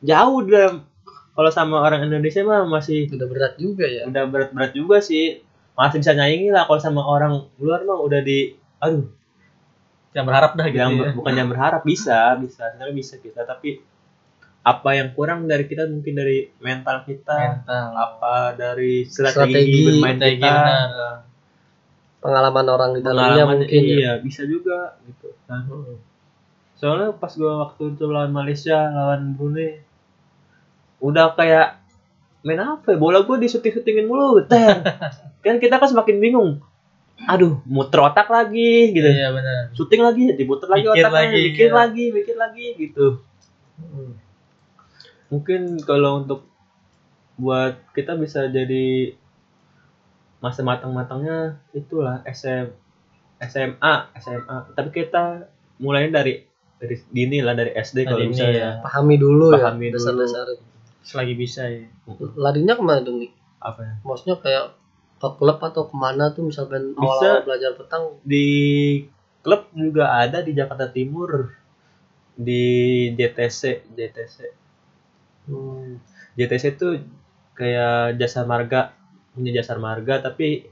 jauh dalam kalau sama orang Indonesia mah masih Udah berat juga ya. udah berat-berat juga sih masih bisa nyaingi lah kalau sama orang luar mah udah di aduh Jangan berharap dah gitu yang ya. bukan yang berharap bisa bisa sebenarnya bisa kita tapi apa yang kurang dari kita mungkin dari mental kita Mental. apa dari strategi, Strategi, bermain Strategi, kita benar. Pengalaman orang di dalamnya mungkin ya. iya bisa juga gitu Nah, soalnya pas gua waktu itu lawan Malaysia lawan Brunei udah kayak main apa ya? bola gua disuting-sutingin mulu ter kan kita kan semakin bingung aduh muter otak lagi gitu Iya benar. syuting lagi diputer lagi Mikir otaknya lagi, mikir iya. lagi mikir lagi gitu Hmm. mungkin kalau untuk buat kita bisa jadi masa matang-matangnya itulah SM SMA SMA tapi kita mulainya dari dari dini lah dari SD kalau bisa ini ya. Pahami dulu Pahami ya dulu. dasar-dasar. Selagi bisa ya. Larinya ke mana dong nih? apa ya Maksudnya kayak ke klub atau ke mana tuh misalkan Bisa. awal-awal belajar petang di klub juga ada di Jakarta Timur di JTC JTC Hmm. JTC itu kayak jasa marga punya jasa marga tapi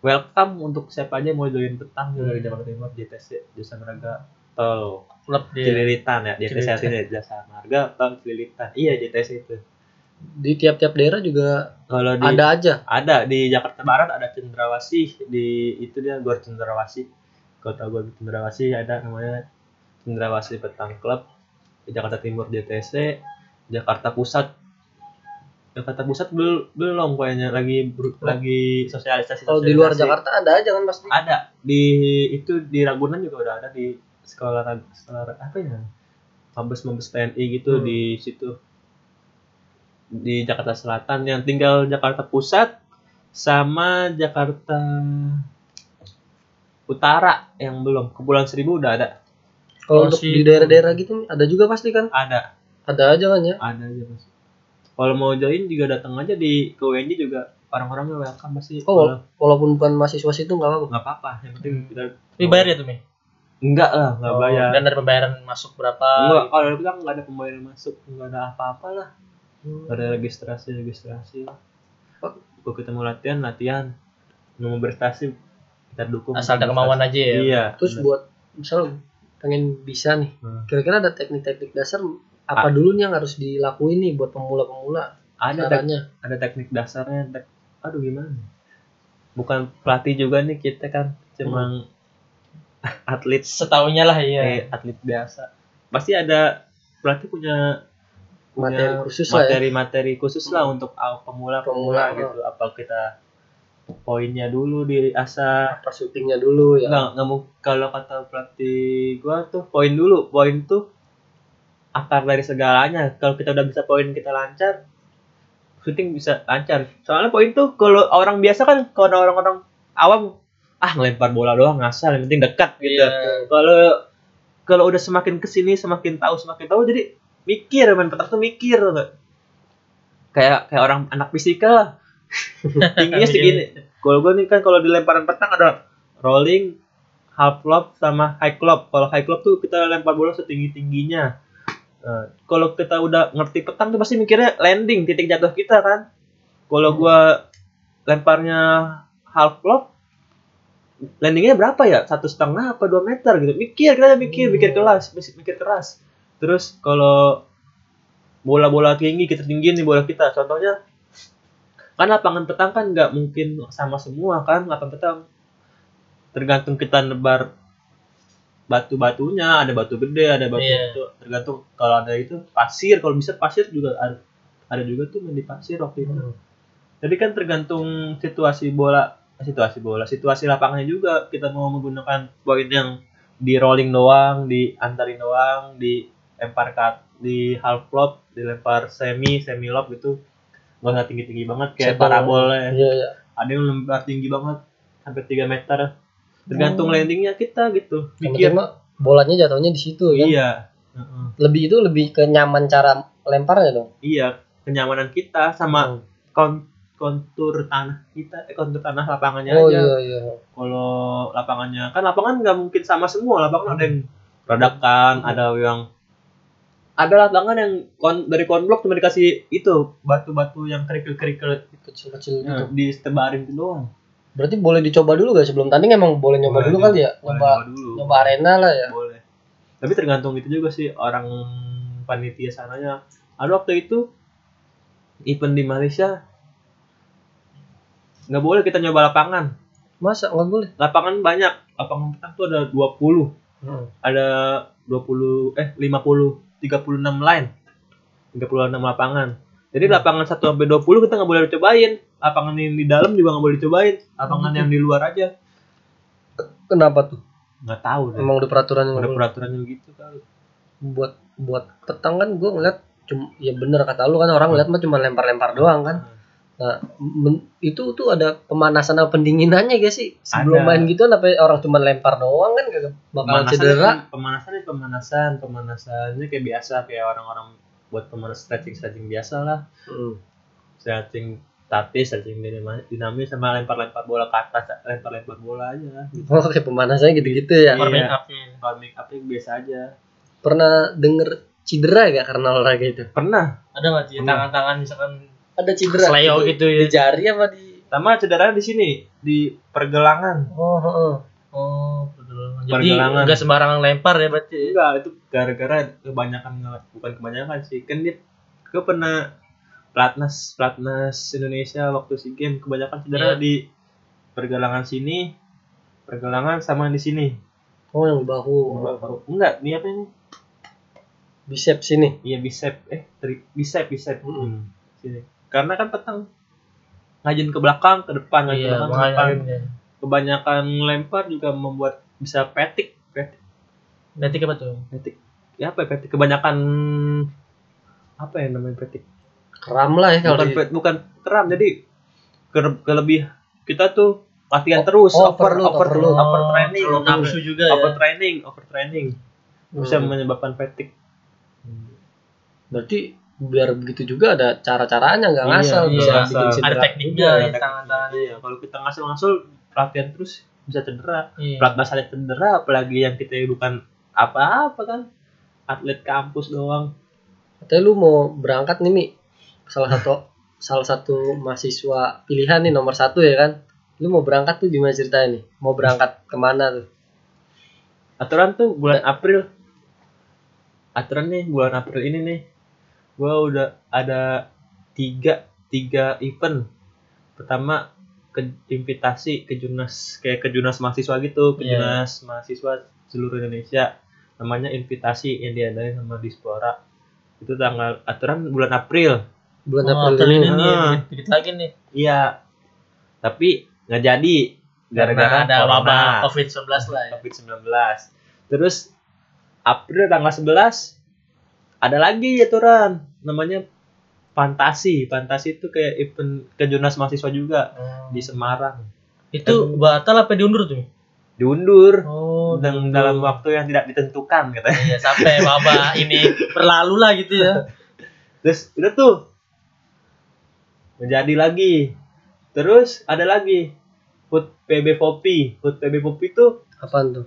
welcome untuk siapa aja mau join petang juga di Hmm. Jakarta Timur JTC jasa marga tol Klub. Cililitan ya JTC artinya jasa marga tol Cililitan iya JTC itu di tiap-tiap daerah juga kalau di ada aja ada di Jakarta Barat ada Cendrawasih di itu dia Gor Cendrawasih kota gue Cendrawasih ada namanya Cendrawasih Petang Club di Jakarta Timur JTC Jakarta Pusat Jakarta Pusat belum belum kayaknya lagi ber- lagi sosialisasi Kalau di luar sosialisasi. Jakarta ada aja kan pasti. ada di itu di Ragunan juga udah ada di sekolah sekolah apa ya mabes mabes TNI gitu Hmm. di situ di Jakarta Selatan yang tinggal Jakarta Pusat sama Jakarta Utara yang belum Kepulauan Seribu udah ada Kalau Kalau untuk si- di daerah-daerah gitu ada juga pasti kan. ada Ada aja kan ya. ada aja mas kalau mau join juga datang aja di ke UNJ juga orang-orangnya welcome pasti Oh, Kalau- walaupun bukan mahasiswa situ nggak apa-apa. nggak apa-apa yang penting kita Tapi bayar ya tuh Mi? enggak lah nggak Oh, bayar Dan dari pembayaran masuk berapa? Enggak, kalau bilang nggak ada pembayaran masuk, nggak ada apa-apa lah. Nggak ada registrasi, registrasi. Oh. Kita mau latihan, latihan. Mau berprestasi, kita dukung. Asal ada kemauan aja ya. Iya. Terus bener. buat misal pengen bisa nih, Hmm. kira-kira ada teknik-teknik dasar apa dulu nih yang harus dilakuin nih buat pemula-pemula ada tek- caranya? ada teknik dasarnya. Tek- Aduh gimana? Bukan pelatih juga nih kita kan, cuma atlet, Setahunya lah iya. eh, atlet biasa. Pasti ada pelatih punya Materi khusus lah ya. materi-materi khusus lah untuk uh, pemula-pemula Pemula, gitu. Apa kita poinnya dulu di asah Apa syutingnya dulu ya? nggak nggak mau kalau kata pelatih gua tuh poin dulu poin tuh akar dari segalanya kalau kita udah bisa poin kita lancar syuting bisa lancar soalnya poin tuh kalau orang biasa kan kalau orang-orang awam ah ngelempar bola doang ngasal yang penting dekat gitu Iya. kalau kalau udah semakin ke sini semakin tahu semakin tahu jadi mikir main petak tuh mikir nggak? kayak kayak orang anak fisika lah. Tingginya segini. Kalau gue nih kan kalau di lemparan petang ada rolling half lob sama high lob. Kalau high lob tuh kita lempar bola setinggi tingginya kalau kita udah ngerti petang tuh pasti mikirnya landing titik jatuh kita kan. Kalau gua lemparnya half lob landingnya berapa ya? Satu setengah apa dua meter gitu. Mikir kita mikir mikir keras mikir keras terus kalau bola-bola tinggi kita tinggiin nih bola kita. Contohnya kan lapangan petang kan nggak mungkin sama semua kan lapangan petang. Tergantung kita nebar batu-batunya ada batu gede ada batu Iya. itu. Tergantung kalau ada itu pasir. Kalau bisa pasir juga ada ada juga tuh main di pasir waktu itu. Hmm. jadi kan tergantung situasi bola situasi bola situasi lapangannya juga. Kita mau menggunakan poin yang di rolling doang di antarin doang di lempar cut di half lob dilempar semi semi lob gitu nggak usah tinggi tinggi banget kayak Satu- parabol ya Iya, iya. ada yang lempar tinggi banget sampai 3 meter tergantung Hmm. landingnya kita gitu mikir bolanya jatuhnya di situ kan. iya Heeh. Lebih itu lebih ke nyaman cara lemparnya dong. iya kenyamanan kita sama Hmm. kon- kontur tanah kita eh, kontur tanah lapangannya Oh aja iya iya. kalau lapangannya kan lapangan nggak mungkin sama semua lapangan ada yang radakan ada yang ada lapangan yang kon, dari konblok cuma dikasih itu batu-batu yang kerikil-kerikil Kecil-kecil gitu. ya, disebarin itu doang. Berarti boleh dicoba dulu gak sebelum tanding emang boleh nyoba Boleh dulu kali ya? Nyoba dulu. nyoba arena lah ya. boleh. Tapi tergantung itu juga sih orang panitia sananya. Ada waktu itu event di Malaysia nggak boleh kita nyoba lapangan. Masa? Nggak boleh? lapangan banyak. Lapangan petang tuh ada 20 Hmm. ada 20 eh 50 36 line. 36 lapangan. Jadi lapangan 1 sampai 20 kita nggak boleh cobain lapangan yang di dalam juga nggak boleh cobain lapangan yang di luar aja. Kenapa tuh? nggak tahu deh. Emang udah peraturan yang ada nggak boleh. peraturannya begitu kali. Buat buat petang kan gue ngeliat cuma ya bener kata lu kan orang ngeliat mah cuma lempar-lempar doang kan. Nah, men- itu tuh ada pemanasan atau pendinginannya gak sih? Sebelum Ada. main gitu apa orang cuma lempar doang kan gak bakal pemanasan cedera. pemanasan pemanasan pemanasannya kayak biasa kayak orang-orang buat pemanas stretching stretching biasa lah Hmm. stretching statis stretching dinamis sama lempar-lempar bola ke atas lempar-lempar bola aja gitu. Oh, kayak pemanasannya gitu-gitu ya. Iya. Warming up-nya. make upnya biasa aja Pernah denger cedera gak karena olahraga itu? pernah Ada nggak sih tangan-tangan misalkan Ada cedera. seleo Di- gitu ya? Di jari apa di sama cederanya di sini di pergelangan Oh, heeh. Oh, pergelangan. Jadi Pergelangan. nggak sembarangan lempar ya berarti. enggak itu gara-gara kebanyakan bukan kebanyakan sih kan dia gue pernah pelatnas pelatnas Indonesia waktu si game kebanyakan cedera Iya. di pergelangan sini pergelangan sama di sini Oh yang di bahu. enggak ini apa ini Bicep sini. iya bicep eh tri, bicep bicep Mm-mm. sini karena kan petang ngajin ke belakang ke depan ngajin ke Iya, belakang ke depan ya. kebanyakan lempar juga membuat bisa petik petik Berarti apa tuh? petik ya apa ya petik kebanyakan apa ya namanya petik Keram lah ya kalau bukan di- bukan keram jadi ke, kelebih kita tuh latihan terus oh, over overload, over overload. over training Terlalu over, nafsu juga over ya. training over training bisa Hmm. menyebabkan petik Berarti biar begitu juga ada cara-caranya nggak Iya, ngasal iya, bisa ngasal. bikin Ada cedera. tekniknya Iya, ya, ada tangan-tangan. iya kalau kita ngasal-ngasal latihan terus bisa cedera Iya. pelatnas aja cedera apalagi yang kita bukan apa-apa kan atlet kampus doang Katanya lu mau berangkat nih Mi. Salah satu salah satu mahasiswa pilihan nih nomor satu ya kan. Lu mau berangkat tuh gimana ceritanya nih? Mau berangkat ke mana tuh? aturan tuh bulan April aturan nih bulan April ini nih gua udah ada tiga tiga event pertama ke invitasi ke Junas kayak ke Junas mahasiswa gitu ke Iya. Junas mahasiswa seluruh Indonesia namanya invitasi yang diadain sama Dispora itu tanggal aturan bulan April Bulan Oh, April April ini. ini nih, Ah. dikit, lagi nih. iya tapi nggak jadi gara-gara Karena ada wabah COVID-19 lah ya. COVID-19. Terus April tanggal 11 ada lagi aturan namanya Fantasi. Fantasi itu kayak event kejurnas mahasiswa juga di Semarang. Itu batal apa diundur tuh? Diundur Oh, dan dalam waktu yang tidak ditentukan katanya. Iya, sampai wabah ini berlalu lah gitu ya. Terus udah tuh menjadi lagi. Terus ada lagi Food PB Popi. Food PB Popi itu Apaan tuh?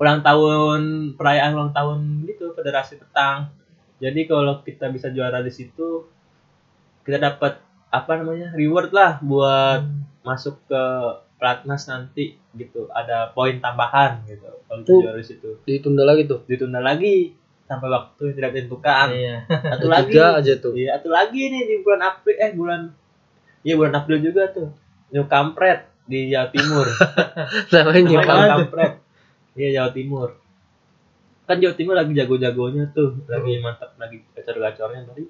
Ulang tahun perayaan ulang tahun gitu federasi petang jadi kalau kita bisa juara di situ kita dapat apa namanya reward lah buat masuk ke pelatnas nanti gitu ada poin tambahan gitu kalau kita juara di situ Ditunda lagi tuh. ditunda lagi sampai waktu yang tidak ditentukan Iya. satu lagi aja tuh. iya satu lagi nih di bulan April eh bulan iya bulan April juga tuh New Kampret di Jawa Timur Namanya nyokap. kampret. Iya Jawa Timur. Kan Jawa Timur lagi jago-jagonya tuh, lagi mantap lagi gacor-gacornya tadi.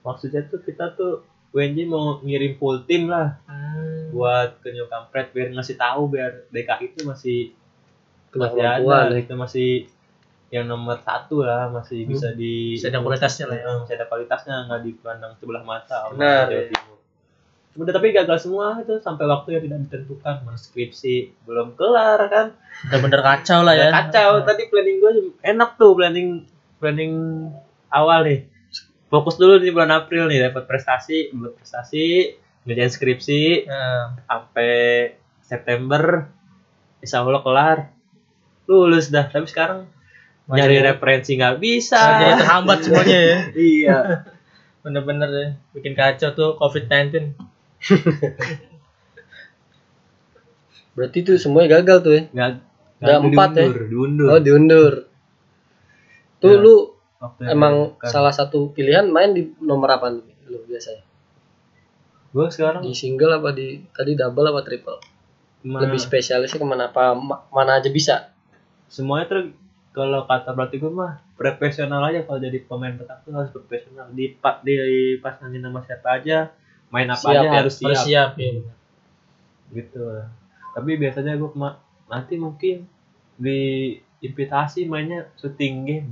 Maksudnya tuh kita tuh WNJ mau ngirim full tim lah buat ke New Kampret biar ngasih tahu biar DKI itu masih masih ada, itu masih yang nomor satu lah masih Hmm. bisa di Bisa ada kualitasnya lah ya. Eh, masih ada kualitasnya nggak dipandang sebelah mata Benar, Jawa. Timur. Udah tapi gagal semua itu sampai waktu yang tidak ditentukan. Skripsi belum kelar kan? Udah bener kacau lah ya. Kacau. Tadi planning gue enak tuh planning planning awal nih. Fokus dulu di bulan April nih dapat prestasi buat prestasi ngerjain skripsi. Nah, sampai September Insya Allah kelar. Lulus dah tapi sekarang Masih- nyari referensi nggak bisa. Jadi terhambat semuanya ya. iya. Bener-bener ya. Bikin kacau tuh COVID-19. Berarti tuh semuanya gagal tuh ya. Ada nggak empat ya? diundur, Oh diundur. Tuh Ya. lu emang ditentukan. salah satu pilihan main di nomor apa nih lu biasanya? gue sekarang Di single apa di tadi double apa triple? ma- Lebih spesialisnya ke mana apa ma- mana aja bisa? semuanya tuh kalau kata berarti gue mah profesional aja kalau jadi pemain petak tuh harus profesional di pa- di pasangin nama siapa aja main apa Siap aja ya, harus siap. siap ya. gitu. Tapi biasanya gue nanti mungkin di invitasi mainnya shooting game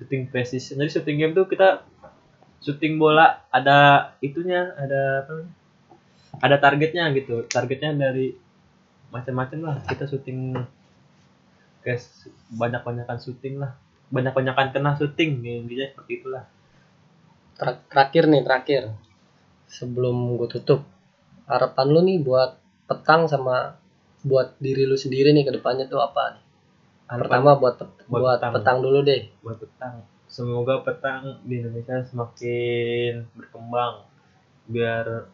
shooting precision. Jadi shooting game tuh kita shooting bola ada itunya ada apa ada targetnya gitu. Targetnya dari macam-macam lah. Kita syuting kayak banyak banyakan syuting lah. Banyak banyakan kena syuting intinya seperti itulah. Ter- terakhir nih terakhir sebelum gue tutup harapan lu nih buat petang sama buat diri lu sendiri nih ke depannya tuh apa nih? Pertama buat pet- Buat buat, petang. petang. dulu deh. buat petang semoga petang di Indonesia semakin berkembang biar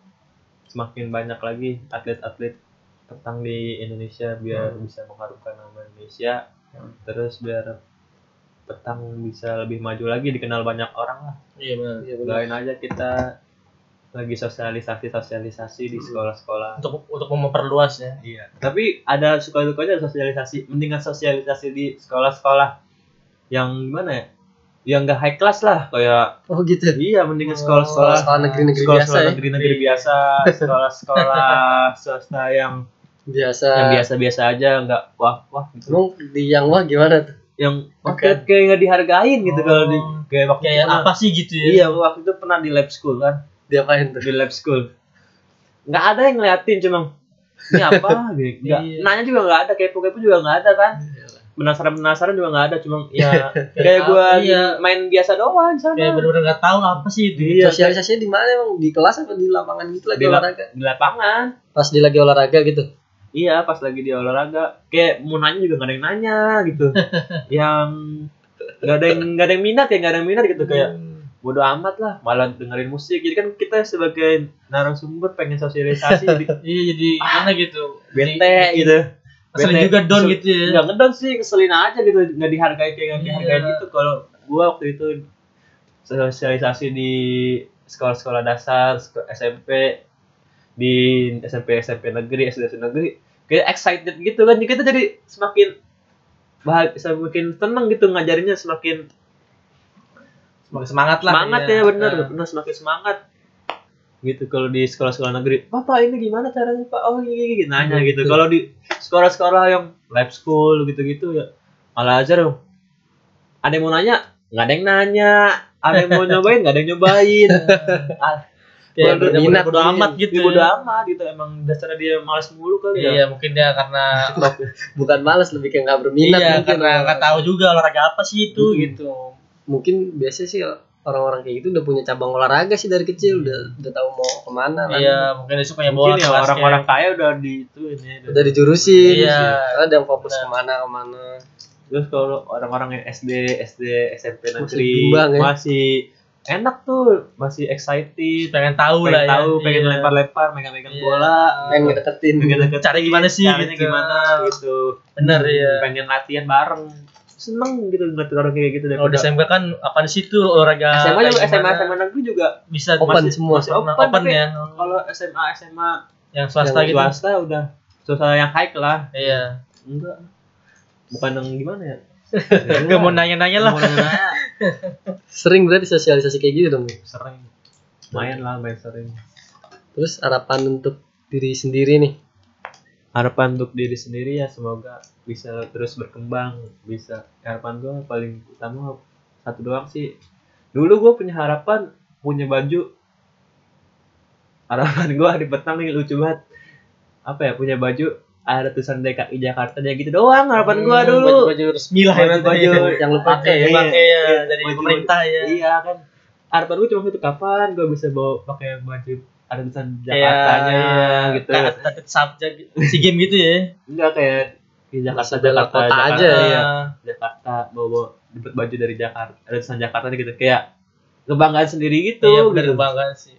semakin banyak lagi atlet-atlet petang di Indonesia biar bisa mengharumkan nama Indonesia terus biar petang bisa lebih maju lagi dikenal banyak orang lah Iya benar. Iya benar. doain aja kita lagi sosialisasi sosialisasi di sekolah-sekolah untuk untuk memperluas ya iya tapi ada suka dukanya sosialisasi mendingan sosialisasi di sekolah-sekolah yang gimana ya yang enggak high class lah kayak Oh gitu. iya mendingan sekolah-sekolah sekolah negeri-negeri sekolah biasa ya. negeri-negeri biasa sekolah-sekolah swasta yang Biasa. yang biasa-biasa aja nggak wah wah gitu Emang di yang wah gimana tuh? yang Oke. kayak kayak nggak dihargain gitu kalau di Oh. kayak waktu kayak apa sih gitu ya iya waktu itu pernah di lab school kan Diapain tuh? di lab school nggak ada yang ngeliatin cuma ini apa gitu nggak Iya. nanya juga nggak ada kepo kepo juga nggak ada kan penasaran penasaran juga nggak ada cuma ya kayak gua iya. main biasa doang sana kayak bener-bener nggak tahu apa sih itu Iya, Sosialisasinya di mana emang? Di kelas apa di lapangan gitu lagi Di lap- olahraga? di lapangan Pas di lagi olahraga gitu. iya pas lagi di olahraga kayak mau nanya juga nggak ada yang nanya gitu yang nggak ada yang nggak ada yang minat ya nggak ada yang minat gitu kayak bodo amat lah malah dengerin musik. Jadi kan kita sebagai narasumber pengen sosialisasi jadi iya jadi gimana gitu? bete gitu. Bete. juga down Kesel- gitu ya. Nggak ngedon sih keselin aja gitu. Nggak dihargai kayak nggak Iya. dihargai gitu. Kalau gua waktu itu sosialisasi di sekolah-sekolah dasar SMP di SMP SMP negeri SD SD negeri kayak excited gitu kan. Jadi kita jadi semakin bahagia semakin tenang gitu ngajarinnya semakin Semangat semangat lah semangat iya. ya bener Nah. bener semakin semangat gitu kalau di sekolah-sekolah negeri papa ini gimana caranya pak oh gini gini nanya gitu Betul. kalau di sekolah-sekolah yang lab school gitu-gitu ya malah aja dong ada yang mau nanya nggak ada yang nanya ada yang mau nyobain nggak ada yang nyobain ah, Kayak bodo- bodo- minat bodo nih. amat gitu ya. bodo amat gitu emang dasarnya dia malas mulu kali ya Iya, mungkin dia karena Bukan males lebih kayak nggak berminat iya, mungkin. karena nggak tahu juga olahraga apa sih itu Hmm. gitu. Mungkin biasanya sih orang-orang kayak gitu udah punya cabang olahraga sih dari kecil udah udah tahu mau ke mana kan. Iya, mungkin dia sukanya bola ya orang-orang kaya udah di itu ini Udah dijurusin. Iya. Karena ada yang fokus Benar. ke mana ke mana. Terus kalau orang-orang yang SD, SD, SMP Masih negeri bimbang ya. masih enak tuh, masih excited, pengen tahu pengen lah ya. tahu, pengen Iya. lempar-lempar, megang-megang Iya. bola, Pengen deketin. pengen deketin, Caranya gimana sih, caranya gitu. gimana gitu. Bener ya. Pengen latihan bareng. Seneng gitu ngeliat orang kayak gitu Kalau di daripada SMK kan apa di situ olahraga SMA juga SMA. SMA negeri juga bisa Open masih- semua. masih open, open, ya. kalau SMA SMA Yang swasta Yang gitu. swasta udah swasta yang high lah Iya. enggak bukan yang gimana ya Gak mau nanya-nanya lah. Nanya. Sering berarti sosialisasi kayak gitu dong. sering main lah main sering Terus harapan untuk diri sendiri nih. harapan untuk diri sendiri ya semoga bisa terus berkembang bisa harapan gue paling utama satu doang sih dulu gue punya harapan punya baju harapan gue di petang nih lucu banget apa ya punya baju ada tulisan DKI Jakarta ya gitu doang harapan gue Hmm, dulu Baju-baju resmi lah ya. Baju-baju berarti. yang lu pakai Iya, Iya, pakai ya iya. dari Baju- pemerintah ya. iya kan harapan gue cuma itu kapan gue bisa bawa pakai baju ada tulisan Kayak Jakartanya iya, gitu kayak atlet subjek si game gitu ya. enggak kayak di Jakarta Jakarta, kota Jakarta, aja iya. ya. Jakarta bawa bawa dapat baju dari Jakarta ada tulisan Jakarta gitu kayak kebanggaan sendiri gitu Iya, bener gitu. kebanggaan sih.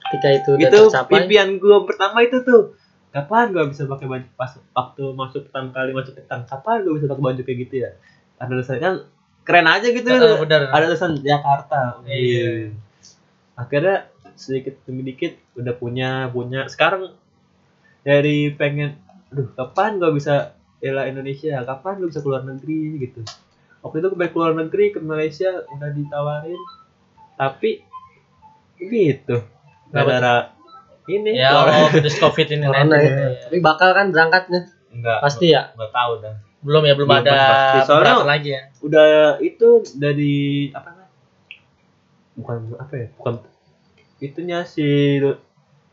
Ketika itu udah itu tercapai. impian gue pertama itu tuh kapan gue bisa pakai baju pas waktu masuk pertama kali masuk petang kapan gue bisa pakai baju kayak gitu ya ada tulisan kan keren aja gitu Heeh, bener. ada tulisan Jakarta Iya. akhirnya sedikit demi dikit udah punya punya sekarang dari pengen aduh kapan gue bisa bela Indonesia kapan gue bisa keluar negeri gitu waktu itu gue pengen keluar negeri ke Malaysia udah ditawarin tapi gitu gara-gara ini Ya, keluar- oh, virus Covid ini Corona nanti. ya. Tapi bakal kan berangkatnya. enggak Pasti ya. nggak tahu dah Belum ya, belum Belum ada pasti. Soalnya- lagi ya. udah itu dari apa namanya bukan apa ya bukan itunya si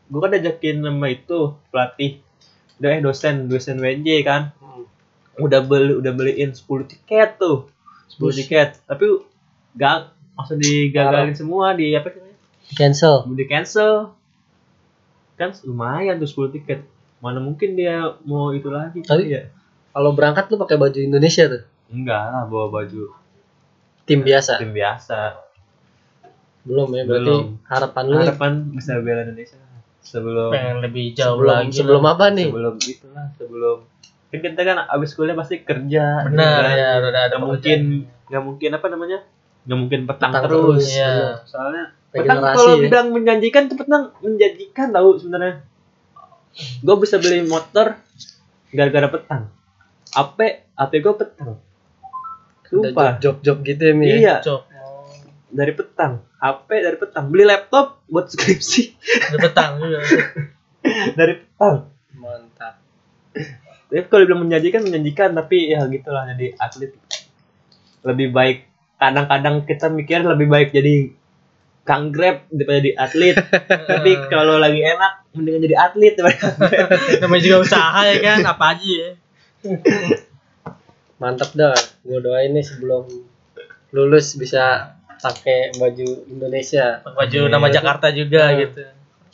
gue kan ajakin nama itu pelatih udah eh dosen dosen WNJ kan udah beli udah beliin 10 tiket tuh 10 Bus. tiket tapi gak maksud digagalin semua di apa sih namanya Cancel. di cancel kan lumayan tuh 10 tiket mana mungkin dia mau itu lagi Tapi- ya Kalau berangkat lu pakai baju Indonesia tuh. enggak lah bawa baju Tim biasa. tim biasa Belum ya berarti Belum. harapan lu harapan bisa bela Indonesia sebelum Pengen lebih jauh sebelum lagi. sebelum lah. apa nih? sebelum itulah sebelum kan kita kan abis kuliah pasti kerja Benar gitu kan. ya, udah ada nggak mungkin nggak mungkin apa namanya nggak mungkin petang, Petang terus, terus, iya. Bener. soalnya petang Regenerasi kalau ya. bilang menjanjikan tuh petang menjanjikan tahu sebenarnya gue bisa beli motor gara-gara petang AP AP gue petang Sumpah. job-job gitu ya Mi ya? iya Cok. dari petang HP dari petang beli laptop buat skripsi Udah petang juga. dari petang mantap tapi kalau bilang menjanjikan menjanjikan tapi ya gitulah jadi atlet lebih baik kadang-kadang kita mikir lebih baik jadi kang grab daripada jadi atlet tapi kalau lagi enak mendingan jadi atlet daripada. Namanya juga usaha ya kan, apa aja ya. mantap dah gue doain nih sebelum lulus bisa pakai baju Indonesia Baju nama Jakarta juga Hmm. gitu.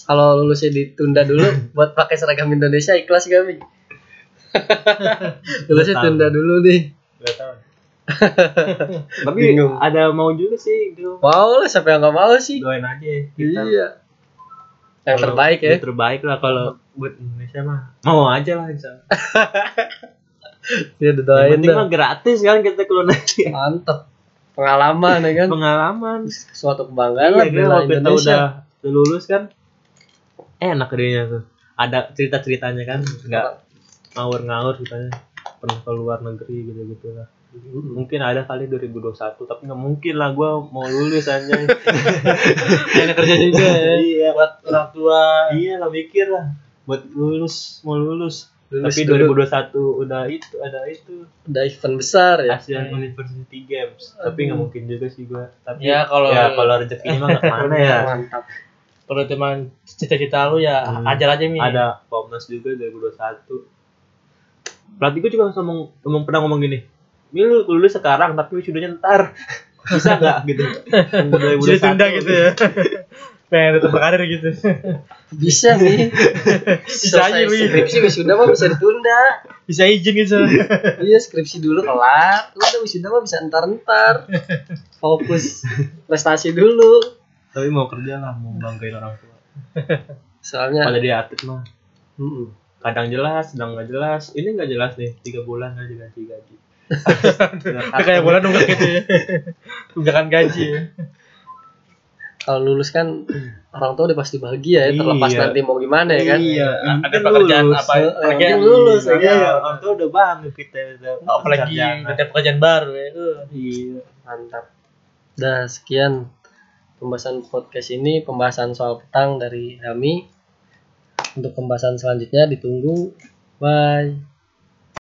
kalau lulusnya ditunda dulu buat pakai seragam Indonesia ikhlas gak Mi? lulusnya Tahu. tunda dulu nih. Tapi Bingung. ada mau juga sih gue mau lah siapa yang gak mau sih? Doain aja kita iya. Yang terbaik ya. yang terbaik lah kalau buat Indonesia mah mau aja lah insya Allah. dia yang doain penting mah gratis kan kita keluar negeri mantep. Pengalaman ya kan? Pengalaman. Suatu kebanggaan iya lah kan bela waktu kita udah, udah lulus kan enak dirinya tuh. Ada cerita ceritanya kan nggak ngawur-ngawur ceritanya pernah ke luar negeri gitu gitu lah mungkin ada kali 2021 tapi nggak mungkin lah gue mau lulus aja Enak kerja juga ya. iya. Buat orang tua. iya lah mikir lah. Buat lulus mau lulus, Lulus tapi dulu. 2021 udah itu ada itu. Udah event besar ya? ASEAN University Games. Tapi nggak mungkin juga sih gue tapi Ya, kalau- ya kalau rezekinya mah nggak ke mana ya. Mantap. Kalau teman cita-cita lu ya Hmm. ajar aja Mi. ada Pomnas juga 2021 pelatih gue juga ngomong, ngomong pernah ngomong gini Mi lu lulus sekarang tapi wisudanya ntar bisa nggak gitu Tunggu 2021. Jadi tunda gitu ya. Pengen tetap karir gitu. bisa nih Bisa aja Mi. skripsi wisuda mah bisa ditunda Bisa izin gitu. iya skripsi dulu kelar udah wisuda mah bisa ntar ntar fokus prestasi dulu tapi mau kerja lah mau banggain orang tua soalnya pada dia atlet mah Mm-mm. Kadang jelas kadang nggak jelas ini nggak jelas nih tiga bulan nggak diganti gaji kayak bola nunggak gitu ya. Tunggakan gaji ya. kalau lulus kan orang tua udah pasti bahagia ya terlepas Iya. nanti mau gimana ya kan iya Ada kan pekerjaan lulus. apa? Pekerjaan yang lulus iya, aja orang tua udah bangga kita udah apalagi sarjana. ada pekerjaan baru ya. Uh. iya mantap dah sekian pembahasan podcast ini pembahasan soal petang dari Helmi untuk pembahasan selanjutnya. Ditunggu. Bye